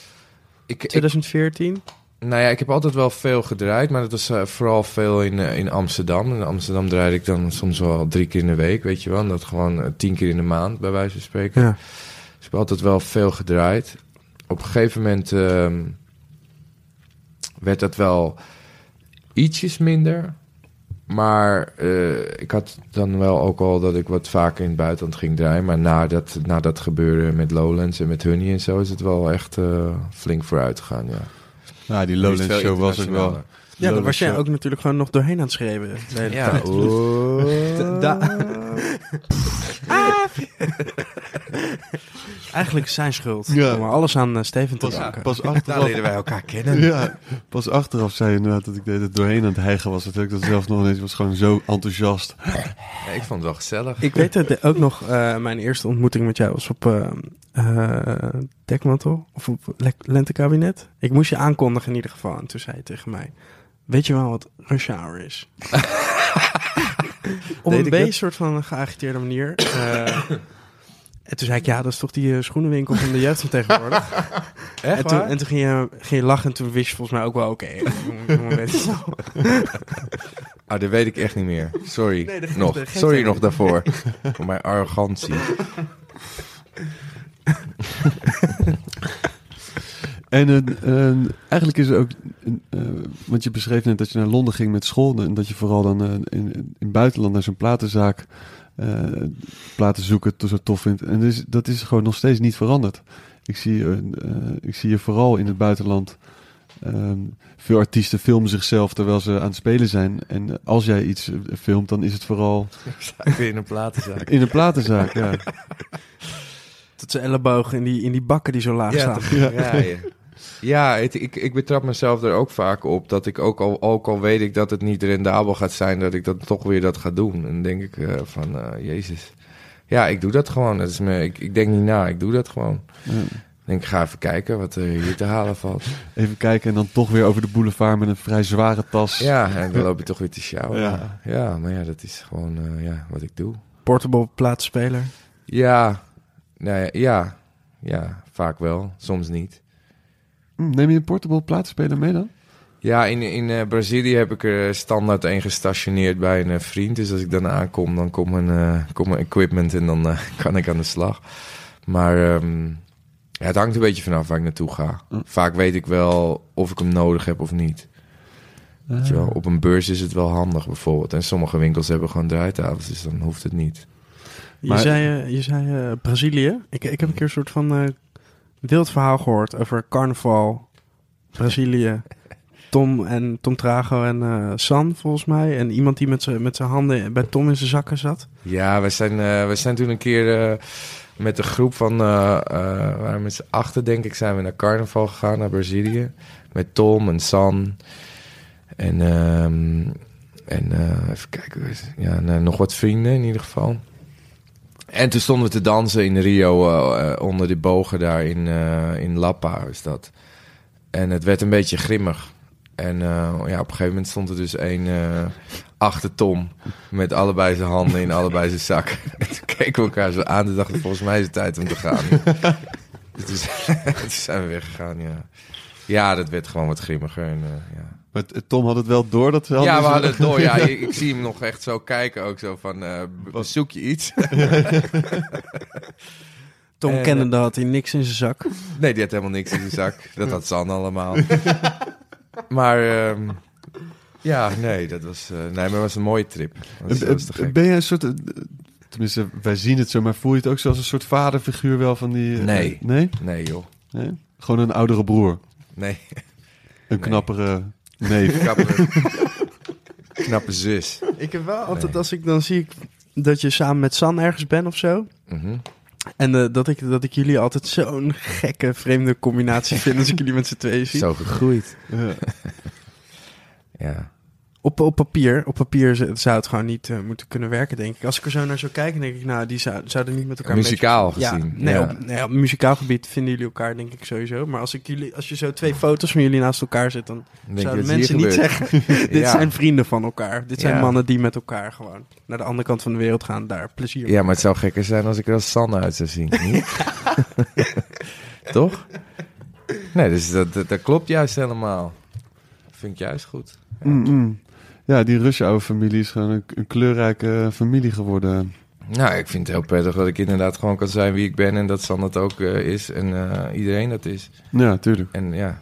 Ik, ik, 2014? nou ja, ik heb altijd wel veel gedraaid, maar dat was eh, vooral veel in, eh, in Amsterdam. In Amsterdam draaide ik dan soms wel drie keer in de week, weet je wel. En dat gewoon tien keer in de maand, bij wijze van spreken. Ja. Dus ik heb altijd wel veel gedraaid. Op een gegeven moment ehm, werd dat wel ietsjes minder. Maar eh, ik had dan wel ook al dat ik wat vaker in het buitenland ging draaien. Maar na dat, na dat gebeuren met Lowlands en met Honey en zo... is het wel echt eh, flink vooruit gegaan, ja. Ja, die Lowlands show was ook wel... Ja, daar was jij ook natuurlijk gewoon nog doorheen aan het schreeuwen. Ja, <laughs> <laughs> Eigenlijk zijn schuld. Ja. Om alles aan eh, Steven te Pas, danken. pas Daar achteraf... leren wij elkaar kennen. Ja, pas achteraf zei je inderdaad dat ik deed het doorheen aan het hijgen was. Dat ik dat zelf nog eens was gewoon zo enthousiast. Ja, ik vond het wel gezellig. Ik weet het ook nog, eh, mijn eerste ontmoeting met jou was op eh eh, Dekmantel of op Le- Lentekabinet. Ik moest je aankondigen in ieder geval. En toen zei je tegen mij, weet je wel wat rush hour is? <laughs> op een beetje dat? soort van geagiteerde manier. Eh, en toen zei ik, ja, dat is toch die eh, schoenenwinkel van de jeugd van tegenwoordig. <laughs> Echt en, toen, waar? en toen ging je, ging je lachen en toen wist je volgens mij ook wel, oké, je wel. <laughs> <laughs> Ah, dat weet ik echt niet meer. Sorry. Nee, nog. Sorry nog daarvoor. Voor mijn arrogantie. En eh, eh, eigenlijk is er ook, eh, want je beschreef net dat je naar Londen ging met school en dat je vooral dan eh, in, in het buitenland naar zo'n platenzaak eh, platen zoeken to- zo tof vindt. En dus, dat is gewoon nog steeds niet veranderd. Ik zie, eh, eh, ik zie je vooral in het buitenland. ehm, veel artiesten filmen zichzelf terwijl ze aan het spelen zijn. En eh, als jij iets eh, filmt, dan is het vooral in een platenzaak. <laughs> in een platenzaak. Ja. <laughs> Tot zijn ellebogen in die, in die bakken die zo laag Ja, staan. ja. Ja, het- ik, ik betrap mezelf er ook vaak op dat ik ook al, ook al weet ik dat het niet rendabel gaat zijn, dat ik dan toch weer dat ga doen. En dan denk ik eh, van, eh, jezus. Ja, ik doe dat gewoon. Dat is me, ik, ik denk niet na, ik doe dat gewoon. Denk, ik ga even kijken wat er hier te halen valt. Even kijken en dan toch weer over de boulevard met een vrij zware tas. Ja, en dan loop je toch weer te sjouwen. Ja. Ja. maar ja, dat is gewoon eh, ja, wat ik doe. Portable plaatspeler. Ja, nou ja, ja, ja, vaak wel, soms niet. Hm, Neem je een portable platenspeler mee dan? Ja, in, in eh, Brazilië heb ik er standaard een gestationeerd bij een eh, vriend. Dus als ik dan aankom, dan komt mijn, eh, komt mijn equipment en dan eh, <laughs> kan ik aan de slag. Maar ehm, ja, het hangt een beetje vanaf waar ik naartoe ga. Hm. Vaak weet ik wel of ik hem nodig heb of niet. Weet je wel, op een beurs is het wel handig bijvoorbeeld. En sommige winkels hebben gewoon draaitafels, dus dan hoeft het niet. Je Maar- zei, eh, je zei eh, Brazilië. Ik, ik heb een keer een soort van eh, wild verhaal gehoord over carnaval, Brazilië. Tom en Tom Trago en eh, San volgens mij. En iemand die met zijn handen bij Tom in zijn zakken zat. Ja, we zijn, eh, we zijn toen een keer eh, met een groep van, waren met z'n achter denk ik, zijn we naar carnaval gegaan, naar Brazilië. Met Tom en San. En, ehm, en even kijken, ja, eh, nog wat vrienden in ieder geval. En toen stonden we te dansen in Rio eh, eh, onder die bogen daar in, eh, in Lapa is dat. En het werd een beetje grimmig. En ja, op een gegeven moment stond er dus één eh, achter Tom met allebei zijn handen in allebei zijn zak. <laughs> En toen keken we elkaar zo aan en dachten volgens mij is het tijd om te gaan. <laughs> dus <laughs> toen zijn- we weer gegaan, ja. Ja, dat werd gewoon wat grimmiger. En, ja. Maar Tom had het wel door dat we ja, we hadden- het door. Ja, <laughs> ik, ik zie hem nog echt zo kijken ook zo van, eh, be- zoek je iets? <laughs> Tom En, kennende had hij niks in zijn zak. Nee, die had helemaal niks in zijn zak. <laughs> Dat had San allemaal. maar ehm, Ja, nee, dat was, eh, nee, maar het was een mooie trip. Dat was, dat was. Ben jij een soort... eh, Tenminste, wij zien het zo, maar voel je het ook zoals een soort vaderfiguur wel van die... eh, Nee. Nee? Nee, joh. Nee? Gewoon een oudere broer. Nee. Een knappere neef. <laughs> Knappe, knappe zus. Ik heb wel altijd, Nee. als ik dan zie ik dat je samen met San ergens bent of zo. Mhm. En eh, dat, ik, dat ik jullie altijd zo'n gekke, vreemde combinatie vind als ik jullie met z'n tweeën zie. Zo gegroeid. Ja. <laughs> Ja. Op, op papier, op papier zou het gewoon niet eh, moeten kunnen werken, denk ik. Als ik er zo naar zou kijken, denk ik, nou, die zou, zouden niet met elkaar... Muzikaal gezien, Ja, nee, ja. Op, nee, op muzikaal gebied vinden jullie elkaar, denk ik, sowieso. Maar als, ik jullie, als je zo twee foto's van jullie naast elkaar zet, dan denk zouden mensen niet zeggen... <laughs> <laughs> dit Ja. zijn vrienden van elkaar. Dit zijn Ja. mannen die met elkaar gewoon naar de andere kant van de wereld gaan. Daar plezier Ja, maar het zou gekker zijn als ik er als Sanne uit zou zien. niet? <laughs> Toch? Nee, dus dat, dat, dat klopt juist helemaal. Vind ik juist goed. Ja, die Russouwe-familie is gewoon een, een kleurrijke familie geworden. Nou, ik vind het heel prettig dat ik inderdaad gewoon kan zijn wie ik ben. En dat Sanne het ook eh, is. En eh, iedereen dat is. Ja, tuurlijk. En ja,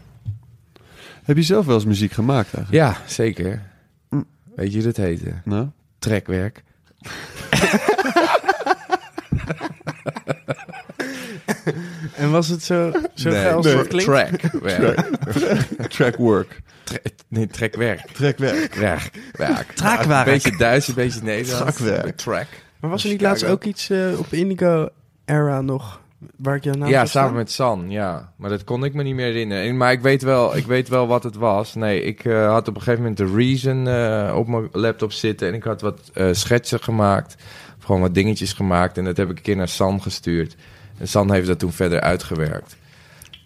Heb je zelf wel eens muziek gemaakt eigenlijk? ja zeker. Mm. Weet je hoe dat heette? Nou? Trekwerk. <laughs> En was het zo, zo Nee, geil als nee, het klinkt? Trackwerk. Trackwork. Tre- nee, trekwerk. Trekwerk. Werk. Werk. <laughs> Traakwerk. Een beetje Duits, een beetje Nederlands. Trakwerk. Track. Maar was er niet laatst ook iets eh, op Indigo-era nog, waar ik je naam ja, samen met San, ja. Maar dat kon ik me niet meer herinneren. En- Maar ik weet wel, ik weet wel wat het was. Nee, ik eh, had op een gegeven moment de Reason eh, op mijn laptop zitten. En ik had wat eh, schetsen gemaakt. Of gewoon wat dingetjes gemaakt. En dat heb ik een keer naar San gestuurd. En San heeft dat toen verder uitgewerkt.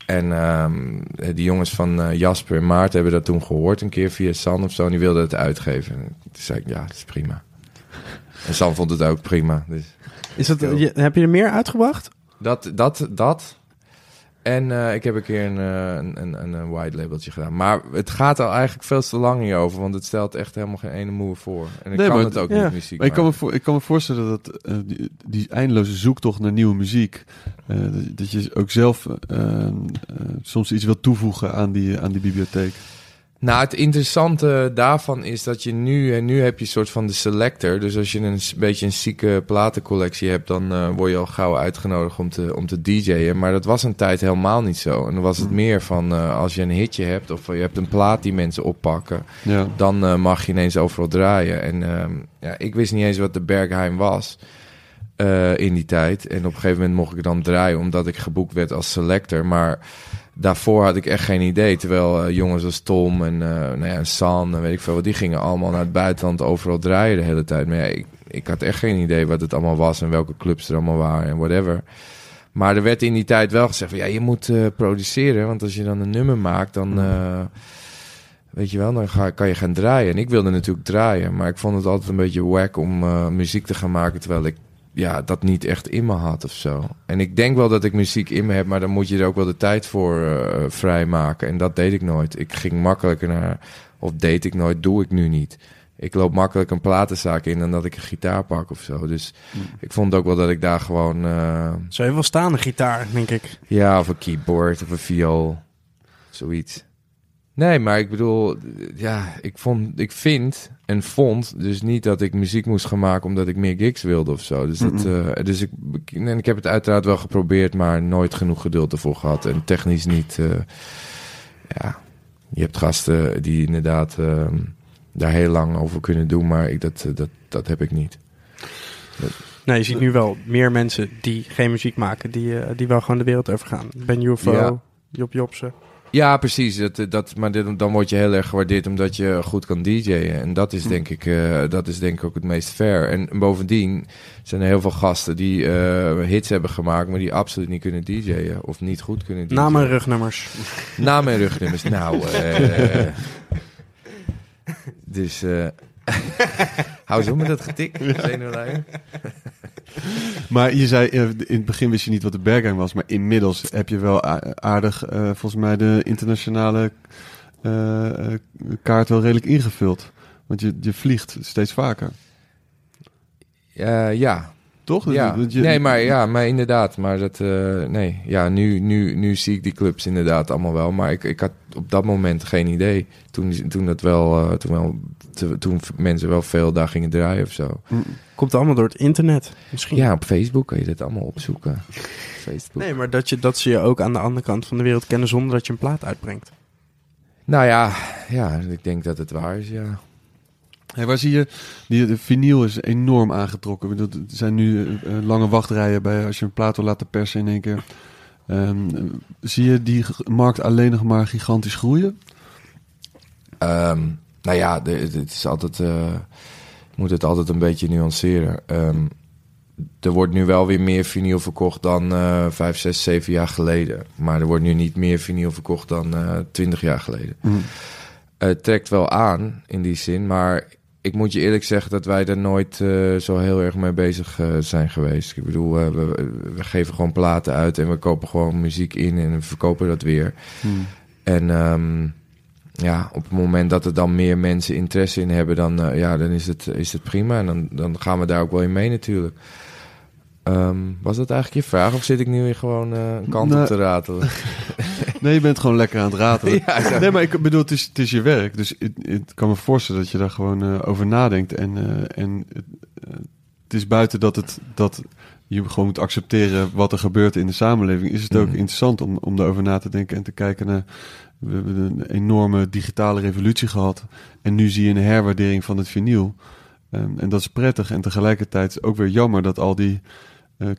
En ehm, die jongens van eh, Jasper en Maarten hebben dat toen gehoord. Een keer via San of zo. En die wilden het uitgeven. En toen zei ik, ja, dat is prima. En San vond het ook prima. Dus Is dat, je- heb je er meer uitgebracht? dat, dat, dat. En eh, ik heb een keer een, eh, een, een, een, een white labeltje gedaan. Maar het gaat al eigenlijk veel te lang hierover. Want het stelt echt helemaal geen ene moer voor. En ik Nee, kan maar het ook ja. niet muziek Maar ik kan, me voor, ik kan me voorstellen dat eh, die, die eindeloze zoektocht naar nieuwe muziek... dat, dat je ook zelf soms iets wilt toevoegen aan die, aan die bibliotheek. Nou, het interessante daarvan is dat je nu... En nu heb je een soort van de selector. Dus als je een beetje een zieke platencollectie hebt... dan eh, word je al gauw uitgenodigd om te, om te DJ'en. Maar dat was een tijd helemaal niet zo. En dan was het meer van... eh, als je een hitje hebt of je hebt een plaat die mensen oppakken... Ja. dan eh, mag je ineens overal draaien. En ehm, ja, ik wist niet eens wat de Bergheim was eh, in die tijd. En op een gegeven moment mocht ik dan draaien omdat ik geboekt werd als selector. Maar daarvoor had ik echt geen idee. Terwijl eh, jongens als Tom en, eh nou ja, en San en weet ik veel wat, die gingen allemaal naar het buitenland overal draaien de hele tijd. Maar ja, ik, ik had echt geen idee wat het allemaal was en welke clubs er allemaal waren en whatever. Maar er werd in die tijd wel gezegd van ja, je moet eh, produceren. Want als je dan een nummer maakt, dan... eh, Weet je wel, dan ga, kan je gaan draaien. En ik wilde natuurlijk draaien, maar ik vond het altijd een beetje wack om muziek te gaan maken terwijl ik ja, dat niet echt in me had of zo. En ik denk wel dat ik muziek in me heb, maar dan moet je er ook wel de tijd voor eh, vrijmaken. En dat deed ik nooit. Ik ging makkelijker naar, of deed ik nooit, doe ik nu niet. Ik loop makkelijk een platenzaak in dan dat ik een gitaar pak of zo. Dus ik vond ook wel dat ik daar gewoon, eh, Zou je wel staan, een gitaar, denk ik. ja, of een keyboard of een viool. Zoiets. Nee, maar ik bedoel, ja, ik, vond, ik vind en vond dus niet dat ik muziek moest gaan maken omdat ik meer gigs wilde of zo. Dus, dat, eh, dus ik, en ik heb het uiteraard wel geprobeerd, maar nooit genoeg geduld ervoor gehad. En technisch niet, eh, ja, je hebt gasten die inderdaad eh, daar heel lang over kunnen doen, maar ik, dat, dat, dat heb ik niet. Nee, je ziet nu wel meer mensen die geen muziek maken, die, eh, die wel gewoon de wereld overgaan. Ben UFO, Ja. Job Jobsen. Ja, precies. Dat, dat, maar dit, dan word je heel erg gewaardeerd omdat je goed kan DJ'en. En dat is, denk ik, eh, dat is denk ik ook het meest fair. En bovendien zijn er heel veel gasten die eh, hits hebben gemaakt, maar die absoluut niet kunnen DJ'en. Of niet goed kunnen DJ'en. Namen en rugnummers. Namen en rugnummers. Nou, eh <laughs> dus eh <laughs> hou zo met dat getik. zenuwlijn. Maar je zei, eh, in het begin wist je niet wat de Bergheim was, maar inmiddels heb je wel aardig, eh, volgens mij, de internationale eh, kaart wel redelijk ingevuld. Want je, je vliegt steeds vaker. Ja, Toch? Ja, Dat je- nee, maar, ja, maar inderdaad. Maar dat, eh, nee, ja, nu, nu, nu zie ik die clubs inderdaad allemaal wel. Maar ik, ik had op dat moment geen idee. Toen, toen, dat wel, eh, toen, wel, te- toen mensen wel veel daar gingen draaien of zo. Komt allemaal door het internet, misschien. Ja, op Facebook kun je dit allemaal opzoeken. Facebook. Nee, maar dat, je, dat ze je ook aan de andere kant van de wereld kennen zonder dat je een plaat uitbrengt. Nou ja, ja, ik denk dat het waar is, ja. Hey, waar zie je, die, de vinyl is enorm aangetrokken. Er zijn nu eh, eh, lange wachtrijen bij als je een plaat wil laten persen in één keer. Ehm, eh, zie je die markt alleen nog maar gigantisch groeien? Ehm, nou ja, het is altijd. eh, ik moet het altijd een beetje nuanceren. Ehm, er wordt nu wel weer meer vinyl verkocht dan eh vijf, zes, zeven jaar geleden. Maar er wordt nu niet meer vinyl verkocht dan eh twintig jaar geleden. Het trekt wel aan in die zin, maar ik moet je eerlijk zeggen dat wij er nooit eh, zo heel erg mee bezig eh, zijn geweest. Ik bedoel, eh, we, we geven gewoon platen uit en we kopen gewoon muziek in en we verkopen dat weer. En ehm, ja, op het moment dat er dan meer mensen interesse in hebben, dan, ja, dan is, het, is het prima. En dan, dan gaan we daar ook wel in mee natuurlijk. Ehm, was dat eigenlijk je vraag of zit ik nu weer gewoon een kant Nee. op te ratelen? <laughs> Nee, je bent gewoon lekker aan het ratelen. <laughs> Ja. Nee, maar ik bedoel, het is, het is je werk. Dus het, het kan me voorstellen dat je daar gewoon eh, over nadenkt. En, eh, en het, eh, het is buiten dat, het, dat je gewoon moet accepteren wat er gebeurt in de samenleving. Is het ook Mhm. interessant om, om daarover na te denken en te kijken naar... We hebben een enorme digitale revolutie gehad. En nu zie je een herwaardering van het vinyl. Ehm, en dat is prettig. En tegelijkertijd is het ook weer jammer dat al die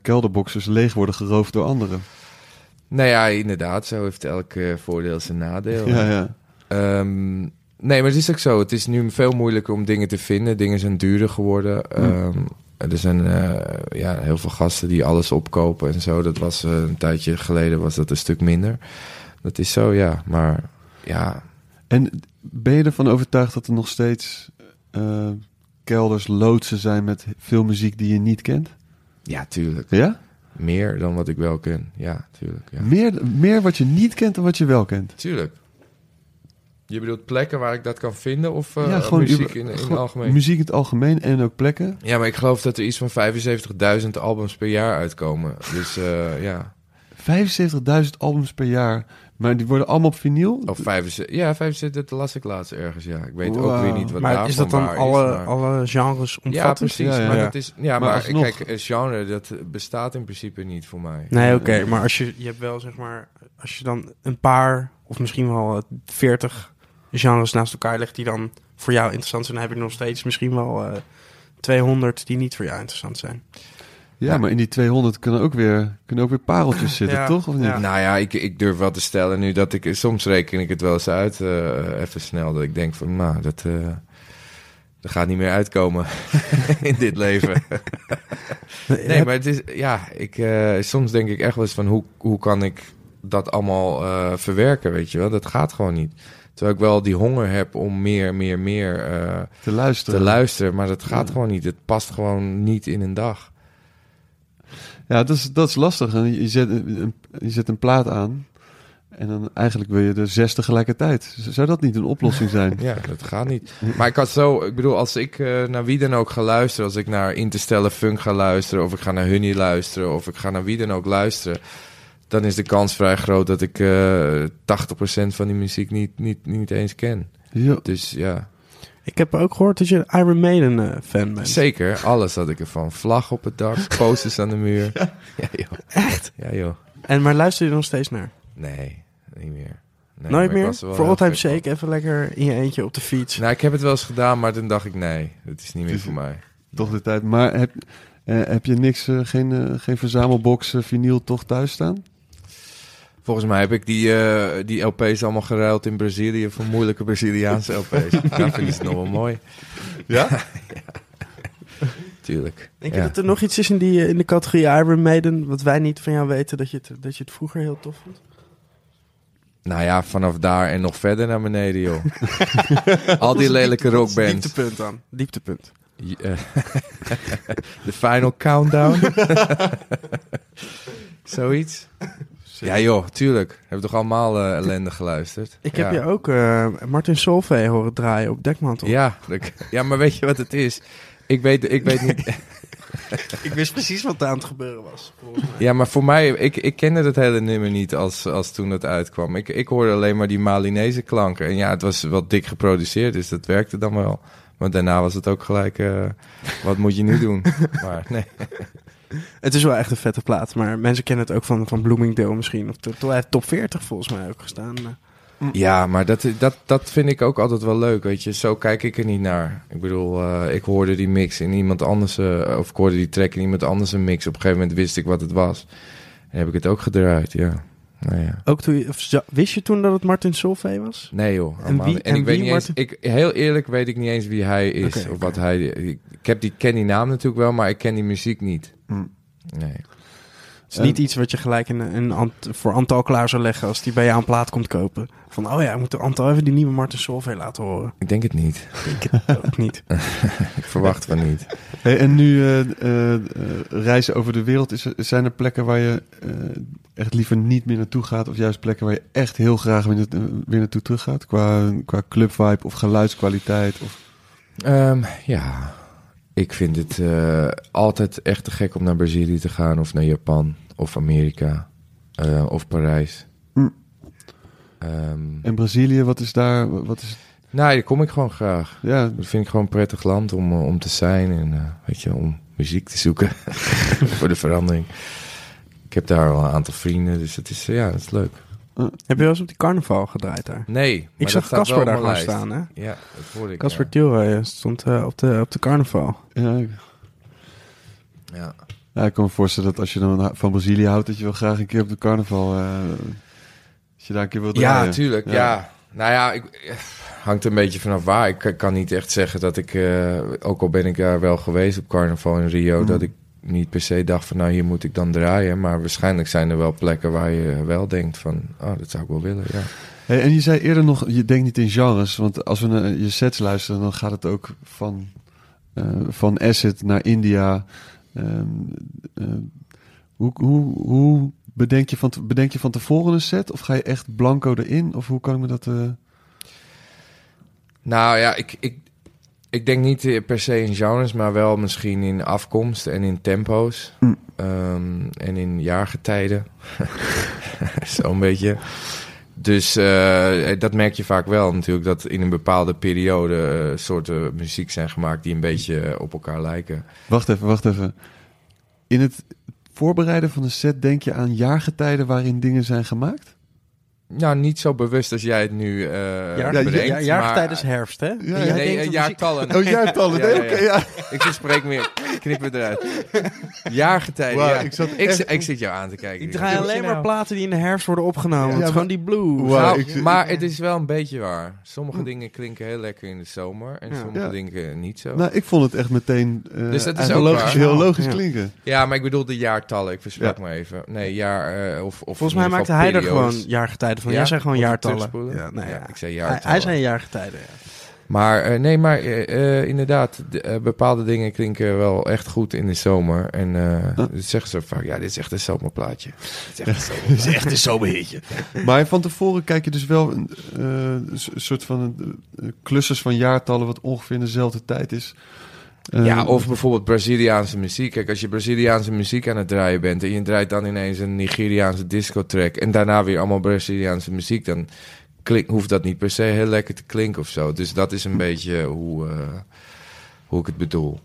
kelderboxers leeg worden geroofd door anderen. Nou ja, inderdaad, zo heeft elk eh, voordeel zijn nadeel. Ja, ja. Ehm, nee, maar het is ook zo. Het is nu veel moeilijker om dingen te vinden. Dingen zijn duurder geworden. Ehm, er zijn eh, ja, heel veel gasten die alles opkopen en zo. Dat was eh, een tijdje geleden was dat een stuk minder. Dat is zo, ja. Maar ja, En ben je ervan overtuigd dat er nog steeds kelders, loodsen zijn met veel muziek die je niet kent? ja, tuurlijk. Ja? Meer dan wat ik wel ken. Ja, tuurlijk. Ja. Meer, meer wat je niet kent dan wat je wel kent. Tuurlijk. Je bedoelt plekken waar ik dat kan vinden of eh, ja, gewoon muziek uber- in, in het algemeen? Muziek in het algemeen en ook plekken. Ja, maar ik geloof dat er iets van 75.000 albums per jaar uitkomen. Dus eh, ja. 75.000 albums per jaar. Maar die worden allemaal op vinyl? Of 75, ja, 75, dat las ik laatst ergens, ja. Ik weet ook weer niet wat maar daarvan is dat dan alle, is, maar- alle genres omvattend? Ja, precies. Ja, ja, Maar. Dat is, ja, Maar maar, alsnog- kijk, een genre, dat bestaat in principe niet voor mij. Nee, oké, maar als je, je hebt wel zeg maar, als je dan een paar of misschien wel veertig genres naast elkaar legt die dan voor jou interessant zijn, dan heb je nog steeds misschien wel eh 200 die niet voor jou interessant zijn. Ja, Ja. maar in die 200 kunnen ook weer, kunnen ook weer pareltjes <laughs> zitten, Ja. toch? Of niet? Ja. Nou ja, ik, ik durf wel te stellen nu dat ik... Soms reken ik het wel eens uit, eh, even snel. Dat ik denk van, nou, dat, eh, dat gaat niet meer uitkomen <laughs> in dit leven. <laughs> Nee, maar het is, ja, ik, eh, soms denk ik echt wel eens van hoe, hoe kan ik dat allemaal eh, verwerken, weet je wel? Dat gaat gewoon niet. Terwijl ik wel die honger heb om meer, meer, meer eh, Te luisteren. te luisteren, maar dat gaat Ja. gewoon niet. Het past gewoon niet in een dag. Ja, dat is, dat is lastig. En je, zet, een, je zet een plaat aan en dan eigenlijk wil je er zes tegelijkertijd. Zou dat niet een oplossing zijn? <laughs> Ja, dat gaat niet. Maar ik had zo, ik bedoel, als ik eh, naar wie dan ook ga luisteren, als ik naar Interstellar Funk ga luisteren, of ik ga naar Honey luisteren, of ik ga naar wie dan ook luisteren, dan is de kans vrij groot dat ik eh 80% van die muziek niet, niet, niet eens ken. Ja. Dus ja, Ik heb ook gehoord dat je een Iron Maiden eh, fan bent. zeker. Alles had ik ervan. Vlag op het dak, <laughs> posters aan de muur. Ja, joh. Echt? Ja, joh. En maar luister je nog steeds naar? Nee, niet meer. Nee, Nooit meer? er Voor all time shake even lekker in je eentje op de fiets. Nou, ik heb het wel eens gedaan, maar toen dacht ik, nee, dat is niet meer voor mij. Toch de tijd. Maar heb, eh, heb je niks, eh, geen, geen verzamelbox vinyl toch thuis staan? Volgens mij heb ik die, eh, die LP's allemaal geruild in Brazilië voor moeilijke Braziliaanse LP's. Daar <laughs> vind ik het nog wel mooi. <laughs> Ja? Tuurlijk. Denk je Ja. dat er nog iets is in, die, eh, in de categorie Iron Maiden, wat wij niet van jou weten, dat je het, dat je het vroeger heel tof vond? Nou ja, vanaf daar en nog verder naar beneden, joh. <laughs> Al die lelijke rockbands. Dieptepunt dan. Dieptepunt. Eh, De final countdown. Zoiets. Ja joh, tuurlijk. Hebben toch allemaal eh, ellende geluisterd? Ik ja. heb je ook eh, Martin Solveig horen draaien op Dekmantel. Ja, ja, maar weet je wat het is? Ik weet, ik weet niet... <laughs> Ik wist precies wat er aan het gebeuren was. volgens mij. Ja, maar voor mij, ik, ik kende dat hele nummer niet als, als toen het uitkwam. Ik, ik hoorde alleen maar die Malinese klanken. En ja, het was wel dik geproduceerd, dus dat werkte dan wel. Maar daarna was het ook gelijk, eh, wat moet je nu doen? <laughs> Maar nee. Het is wel echt een vette plaat, maar mensen kennen het ook van, van Bloomingdale misschien. Of to- to- hij heeft top 40 volgens mij ook gestaan. eh. Ja, maar dat, dat, dat vind ik ook altijd wel leuk, weet je. Zo kijk ik er niet naar. Ik bedoel, eh, ik hoorde die mix in iemand anders... eh, of ik hoorde die track in iemand anders een mix. Op een gegeven moment wist ik wat het was. En heb ik het ook gedraaid, ja. Nou ja. Ook toen je, of wist je toen dat het Martin Solveig was? Nee joh. En wie- en, en ik weet wie niet eens, ik, heel eerlijk weet ik niet eens wie hij is. Of wat hij... Ik, ik heb die, ken die naam natuurlijk wel, maar ik ken die muziek niet. Hm. Nee. Het is niet iets wat je gelijk in, in, Ant- voor Antal klaar zou leggen als die bij jou een plaat komt kopen. Van, oh ja, ik moet de Antal even die nieuwe Martin Solveig laten horen. Ik denk het niet. Ik het <laughs> ook niet. <laughs> Ik verwacht van niet. Hey, en nu eh, eh, reizen over de wereld, is er, zijn er plekken waar je eh, echt liever niet meer naartoe gaat? Of juist plekken waar je echt heel graag weer, weer naartoe terug gaat? Qua, qua clubvibe of geluidskwaliteit? Of... Ehm, ja, ik vind het eh, altijd echt te gek om naar Brazilië te gaan of naar Japan of Amerika eh, of Parijs. Hm. Ehm, En Brazilië, wat is daar? Wat is, nou, daar kom ik gewoon graag. ja, Dat vind ik gewoon een prettig land om, eh, om te zijn en weet je, om muziek te zoeken <laughs> voor de verandering. Ik heb daar al een aantal vrienden, dus het is, ja, dat is leuk. Heb je wel eens op die carnaval gedraaid daar? Nee, Ik maar zag dat staat Casper wel daar gewoon staan, hè? Ja, dat hoorde ik. Casper ja. Tilray stond eh, op, de, op de carnaval. ja, Ja. ja, ik kan me voorstellen dat als je dan van Brazilië houdt, dat je wel graag een keer op de carnaval, eh, als je daar een keer wilt draaien. Ja, tuurlijk. Ja. Ja. Nou ja, ik, eh, hangt een beetje vanaf waar. Ik kan niet echt zeggen dat ik, eh, ook al ben ik daar wel geweest op carnaval in Rio, Mm. dat ik niet per se dacht van nou hier moet ik dan draaien. Maar waarschijnlijk zijn er wel plekken waar je wel denkt van oh dat zou ik wel willen. Ja. Hey, en je zei eerder nog, je denkt niet in genres, want als we naar je sets luisteren, dan gaat het ook van, eh, van acid naar India. Ehm, eh, hoe, hoe, hoe bedenk, je van, te- bedenk je van tevoren een set? Of ga je echt blanco erin? Of hoe kan ik me dat... eh, Nou ja, ik, ik, ik denk niet eh, per se in genres, maar wel misschien in afkomst en in tempo's. Mm. Ehm, en in jaargetijden. <laughs> Zo'n beetje. Dus eh, dat merk je vaak wel natuurlijk, dat in een bepaalde periode eh, soorten muziek zijn gemaakt die een beetje op elkaar lijken. Wacht even, wacht even. In het voorbereiden van een set denk je aan jaargetijden waarin dingen zijn gemaakt? Nou, niet zo bewust als jij het nu eh Jaar, ja, bedenkt. ja, jaargetijden is maar- herfst, hè? Ja, ja. Nee, aan jaartallen. Oh, jaartallen. <laughs> Ja, Nee, ja, oké, ja. ja. Ik verspreek meer. Knip het eruit. Jaargetijden, ik zat Ik, echt- zi- ik zit jou aan te kijken. Ik draai alleen maar platen die in de herfst worden opgenomen. Ja, het is maar- gewoon die blues. Nou, ik- maar het is wel een beetje waar. Sommige dingen klinken heel lekker in de zomer en Ja. sommige Ja. dingen niet zo. Nou, ik vond het echt meteen eh, Dus dat is ook logisch, waar. heel logisch klinken. Ja, maar ik bedoel de jaartallen. Ik versprak me even. Nee, jaar eh, of, of Volgens mij maakte hij er gewoon jaargetijden van. Ja? Jij zei gewoon jaartallen. terugspoelen? Ja, nee, Ja, ja. ik zei Hij, jaartallen. hij zei jaargetijden, ja. Maar eh, nee, maar eh, eh, inderdaad, de, bepaalde dingen klinken wel echt goed in de zomer. En eh dat zeggen ze vaak, ja, dit is echt een zomerplaatje. <laughs> <laughs> Dit is echt een zomerhitje. Maar van tevoren kijk je dus wel een soort van uh, klussers van jaartallen wat ongeveer in dezelfde tijd is. Ja, of bijvoorbeeld Braziliaanse muziek. Kijk, als je Braziliaanse muziek aan het draaien bent en je draait dan ineens een Nigeriaanse discotrack en daarna weer allemaal Braziliaanse muziek, dan klink, hoeft dat niet per se heel lekker te klinken of zo. Dus dat is een beetje hoe, eh, hoe ik het bedoel.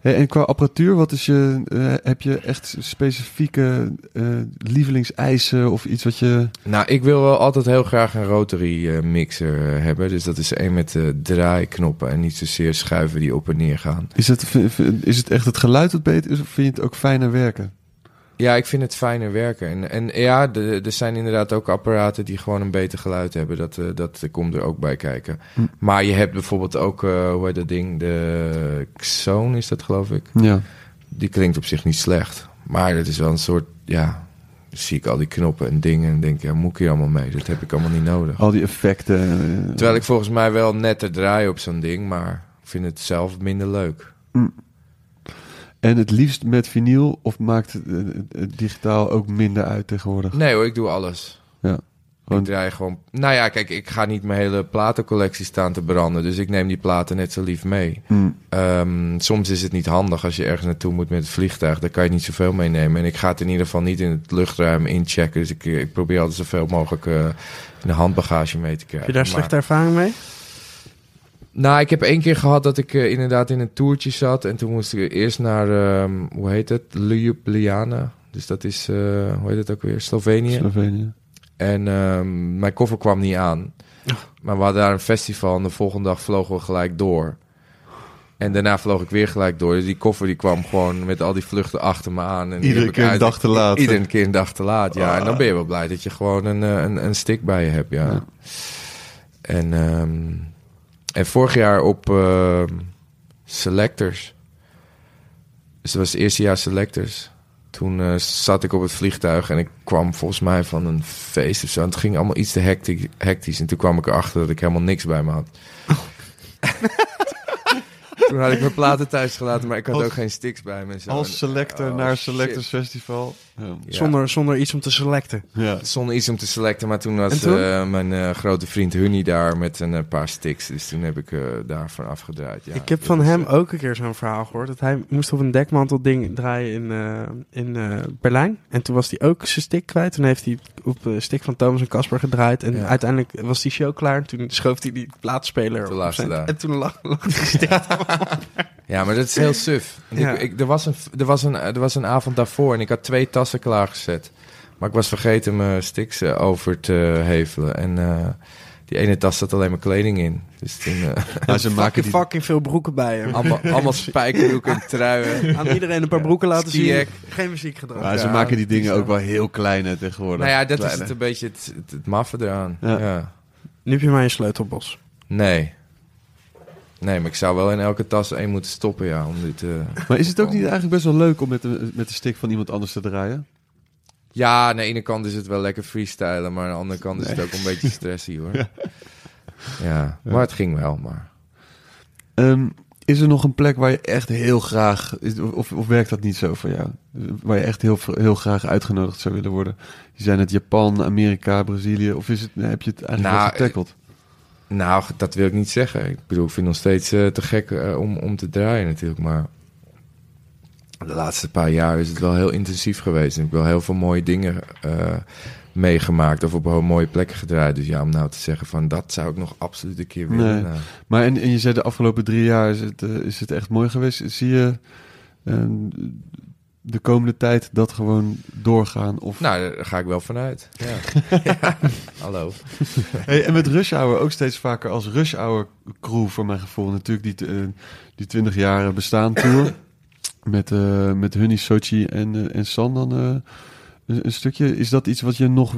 Hey, en qua apparatuur, wat is je, eh, heb je echt specifieke eh, lievelingseisen of iets wat je... Nou, ik wil wel altijd heel graag een rotary eh, mixer eh, hebben. Dus dat is één met eh, draaiknoppen en niet zozeer schuiven die op en neer gaan. Is het, is het echt het geluid wat beter is of vind je het ook fijner werken? Ja, ik vind het fijner werken. En, en ja, er zijn inderdaad ook apparaten die gewoon een beter geluid hebben. Dat, eh, dat komt er ook bij kijken. Hm. Maar je hebt bijvoorbeeld ook, eh, hoe heet dat ding? De Xone is dat geloof ik. Ja. Die klinkt op zich niet slecht. Maar het is wel een soort, ja... dan zie ik al die knoppen en dingen en denk, ja, moet ik hier allemaal mee? Dat heb ik allemaal niet nodig. Al die effecten. eh, Terwijl ik volgens mij wel netter draai op zo'n ding, maar ik vind het zelf minder leuk. En het liefst met vinyl of maakt het, eh, het digitaal ook minder uit tegenwoordig? Nee hoor, ik doe alles. Ja. Gewoon- Ik draai gewoon... Nou ja, kijk, ik ga niet mijn hele platencollectie staan te branden. Dus ik neem die platen net zo lief mee. Hm. Ehm, soms is het niet handig als je ergens naartoe moet met het vliegtuig. Dan kan je niet zoveel meenemen. En ik ga het in ieder geval niet in het luchtruim inchecken. Dus ik, ik probeer altijd zoveel mogelijk eh, in de handbagage mee te krijgen. Heb je daar Maar- slechte ervaring mee? Nou, ik heb één keer gehad dat ik eh, inderdaad in een toertje zat. En toen moest ik eerst naar, ehm, hoe heet het? Ljubljana. Dus dat is, eh, hoe heet het ook weer? Slovenië. Slovenië. En ehm, mijn koffer kwam niet aan. Maar we hadden daar een festival en de volgende dag vlogen we gelijk door. En daarna vloog ik weer gelijk door. Dus die koffer die kwam gewoon met al die vluchten achter me aan. En Iedere keer een dag te laat. Iedere keer een dag te laat, ja. En dan ben je wel blij dat je gewoon een, eh, een, een stick bij je hebt, ja. Ja. En, ehm, en vorig jaar op ehm, Selectors. Dus dat was het eerste jaar Selectors. Toen eh, zat ik op het vliegtuig en ik kwam volgens mij van een feest of zo. En het ging allemaal iets te hecti- hectisch. En toen kwam ik erachter dat ik helemaal niks bij me had. <laughs> toen had ik mijn platen thuis gelaten, maar ik had Als- ook geen sticks bij me. zo. Als selector Oh, naar shit. Selectors Festival. Ja. Zonder, zonder iets om te selecten. ja. Zonder iets om te selecten, maar toen was toen? eh, mijn eh, grote vriend Hunny daar met een eh, paar sticks. Dus toen heb ik daarvan afgedraaid. Ja, ik heb van was, hem ook een keer zo'n verhaal gehoord. Dat hij moest op een dekmantel ding draaien in, eh, in eh, Berlijn. En toen was hij ook zijn stick kwijt. Toen heeft hij op de stick van Thomas en Casper gedraaid. En Ja. uiteindelijk was die show klaar. En toen schoof hij die plaatspeler op laatste zijn... daar. En toen lag, <laughs> lag die stick. Ja, maar dat is heel suf. Ja. ik, ik, er, was een, er, was een, er was een avond daarvoor en ik had twee tassen klaargezet. Maar ik was vergeten mijn sticks eh, over te hevelen. En eh, die ene tas zat alleen maar kleding in. Dus toen... eh, <laughs> Nou, ze maken fucking, die... fucking veel broeken bij hem. allemaal, allemaal spijkerbroeken en truien. <laughs> Aan iedereen een paar broeken laten zien. Geen muziek gedragen. Maar ze Ja, maken die dingen ook wel heel klein hè, tegenwoordig. Nou ja, dat is het een beetje het, het, het maffe eraan. Ja. Ja. Nu heb je maar een sleutelbos. Nee. Nee, maar ik zou wel in elke tas één moeten stoppen, ja. Om dit, eh, Maar is het ook niet eigenlijk best wel leuk om met de, met de stick van iemand anders te draaien? Ja, aan de ene kant is het wel lekker freestylen, maar aan de andere kant is het ook een beetje stressy hoor. <laughs> Ja, maar het ging wel, maar... Ehm, is er nog een plek waar je echt heel graag... Of, of werkt dat niet zo voor jou? Waar je echt heel, heel graag uitgenodigd zou willen worden? Je zijn het Japan, Amerika, Brazilië. Of is het, heb je het eigenlijk Nou, al getackeld? Nou, dat wil ik niet zeggen. Ik bedoel, ik vind het nog steeds eh, te gek eh, om, om te draaien natuurlijk, maar... De laatste paar jaar is het wel heel intensief geweest. En ik heb wel heel veel mooie dingen eh, meegemaakt of op mooie plekken gedraaid. Dus ja, om nou te zeggen van dat zou ik nog absoluut een keer willen. Nee. nou. Maar en, en je zei de afgelopen drie jaar is het, is het echt mooi geweest. Zie je ehm, de komende tijd dat gewoon doorgaan? Of... Nou, daar ga ik wel vanuit. Ja. <laughs> ja. Hallo. Hey, en met Rush Hour ook steeds vaker als Rush Hour crew voor mijn gevoel. Natuurlijk die, eh, die 20 jaar bestaan tour. <coughs> met, eh met Hunny, Sochi en, eh, en San dan een, een stukje. Is dat iets wat je nog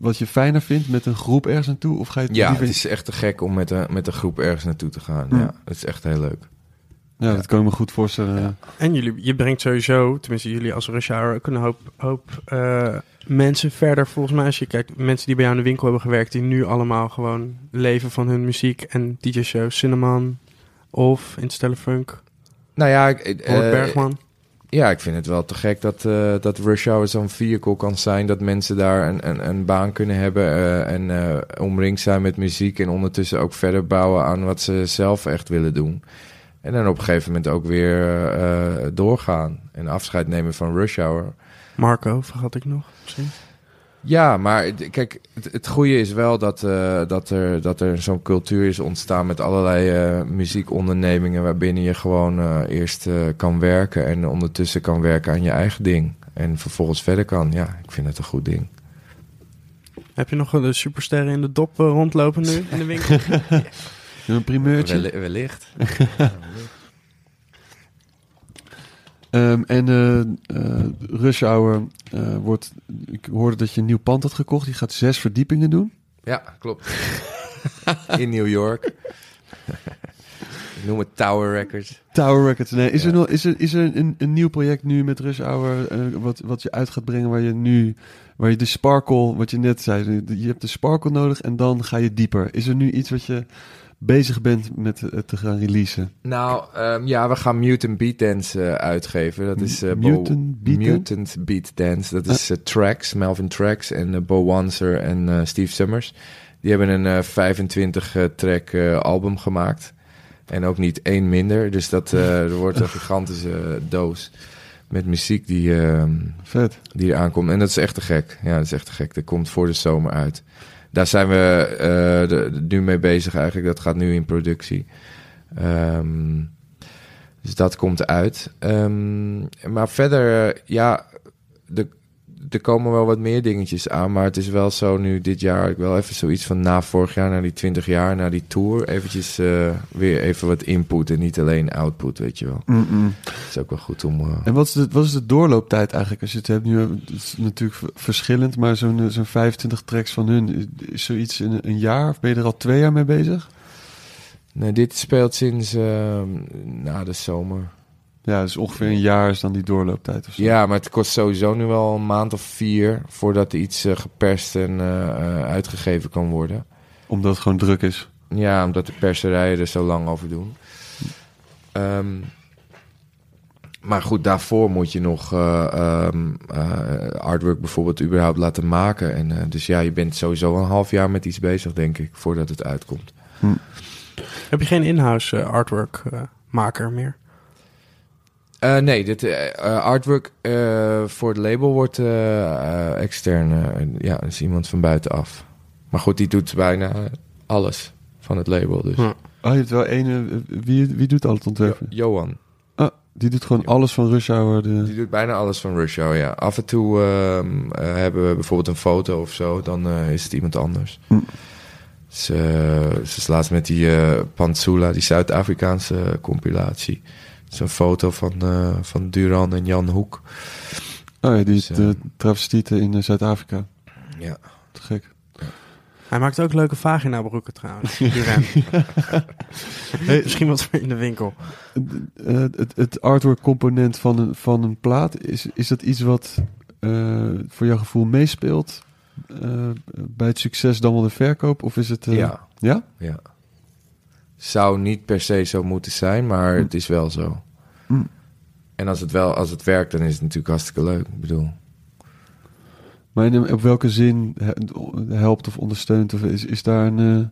wat je fijner vindt met een groep ergens naartoe? Of ga je Ja, liever- het is echt te gek om met een, met een groep ergens naartoe te gaan. Ja, het is echt heel leuk. Ja, dat kan ik me goed voorstellen. Ja. En jullie, je brengt sowieso, tenminste jullie als Rush Hour, ook een hoop, hoop eh, mensen verder. Volgens mij als je kijkt, mensen die bij jou in de winkel hebben gewerkt, die nu allemaal gewoon leven van hun muziek en DJ-shows. Cinnamon of Interstellar Funk, Nou ja, ik, eh, Bergman. ja, ik vind het wel te gek dat, eh, dat Rush Hour zo'n vehicle kan zijn. Dat mensen daar een, een, een baan kunnen hebben eh, en eh, omringd zijn met muziek. En ondertussen ook verder bouwen aan wat ze zelf echt willen doen. En dan op een gegeven moment ook weer eh, doorgaan. En afscheid nemen van Rush Hour. Marco, vergat ik nog misschien. Ja, maar kijk, het, het goede is wel dat, eh, dat er, dat er zo'n cultuur is ontstaan met allerlei eh, muziekondernemingen waarbinnen je gewoon eh, eerst eh, kan werken en ondertussen kan werken aan je eigen ding. En vervolgens verder kan. Ja, ik vind het een goed ding. Heb je nog de supersterren in de dop rondlopen nu in de winkel? <laughs> Een primeurtje. Wel- wellicht. <laughs> Ehm, en eh, Rush Hour eh, wordt... Ik hoorde dat je een nieuw pand had gekocht. Die gaat zes verdiepingen doen. Ja, klopt. In New York. ik noem het Tower Records. Tower Records. Nee, is Ja. er, nog, is er, is er een, een nieuw project nu met Rush Hour wat, wat je uit gaat brengen waar je nu, waar je de sparkle, wat je net zei, je hebt de sparkle nodig en dan ga je dieper. Is er nu iets wat je bezig bent met het te gaan releasen. Nou, ehm, ja, we gaan Mutant Beat Dance eh, uitgeven. Dat is eh, Mutant Beat Dance? Mutant Beat Dance. Dat is eh, Tracks, Melvin Tracks en eh, Bo Wanser en eh, Steve Summers. Die hebben een eh 25 eh, track eh, album gemaakt. En ook niet één minder. Dus dat eh, <laughs> er wordt een gigantische eh, doos met muziek die, ehm, Vet. die eraan komt. En dat is echt te gek. Ja, dat is echt te gek. Dat komt voor de zomer uit. Daar zijn we eh, nu mee bezig eigenlijk. Dat gaat nu in productie. Ehm, dus dat komt uit. Ehm, maar verder, ja, de, er komen wel wat meer dingetjes aan. Maar het is wel zo nu dit jaar, ik wel even zoiets van na vorig jaar, na die 20 jaar, na die tour, eventjes eh, weer even wat input en niet alleen output, weet je wel. Het is ook wel goed om... eh, En wat is, de, wat is de doorlooptijd eigenlijk? Als je het hebt nu, het is natuurlijk verschillend, maar zo'n eh, zo'n 25 tracks van hun, is zoiets in een jaar? Of ben je er al twee jaar mee bezig? Nee, dit speelt sinds ehm, na de zomer. Ja, dus ongeveer een jaar is dan die doorlooptijd of zo. Ja, maar het kost sowieso nu wel een maand of vier voordat iets eh, geperst en eh, eh, uitgegeven kan worden. Omdat het gewoon druk is. Ja, omdat de perserijen er zo lang over doen. Ehm, maar goed, daarvoor moet je nog eh, ehm, eh, artwork bijvoorbeeld überhaupt laten maken. En, eh, dus ja, je bent sowieso een half jaar met iets bezig, denk ik, voordat het uitkomt. Heb je geen in-house artwork maker meer? Eh, nee, dit eh, eh, artwork eh, voor het label wordt extern. eh, ja, dat is iemand van buitenaf. Maar goed, die doet bijna alles van het label. Dus. Ja. Oh, je hebt wel ene, wie, wie doet al het Jo- ontwerpen? Johan, Ah, die doet gewoon alles van Rush Hour. De... die doet bijna alles van Rush Hour, ja. Af en toe ehm, eh, hebben we bijvoorbeeld een foto of zo, dan eh, is het iemand anders. Hm. Ze, ze is laatst met die eh Pantsula, die Zuid-Afrikaanse compilatie. Zo'n foto van, eh, van Duran en Jan Hoek. Oh ja, die Dus, de eh, travestieten in eh, Zuid-Afrika. Ja. Te gek. Hij maakt ook leuke vagina broeken trouwens. <laughs> Duran. Hey, Misschien wat voor in de winkel. eh, het, het artwork component van een, van een plaat, is, is dat iets wat eh, voor jouw gevoel meespeelt eh, bij het succes dan wel de verkoop? Of is het... eh, ja. Ja? Ja. Zou niet per se zo moeten zijn, maar het is wel zo. Hm. En als het wel, als het werkt, dan is het natuurlijk hartstikke leuk. Ik bedoel, Maar in, op welke zin he- helpt of ondersteunt? Of is, is daar een... eh,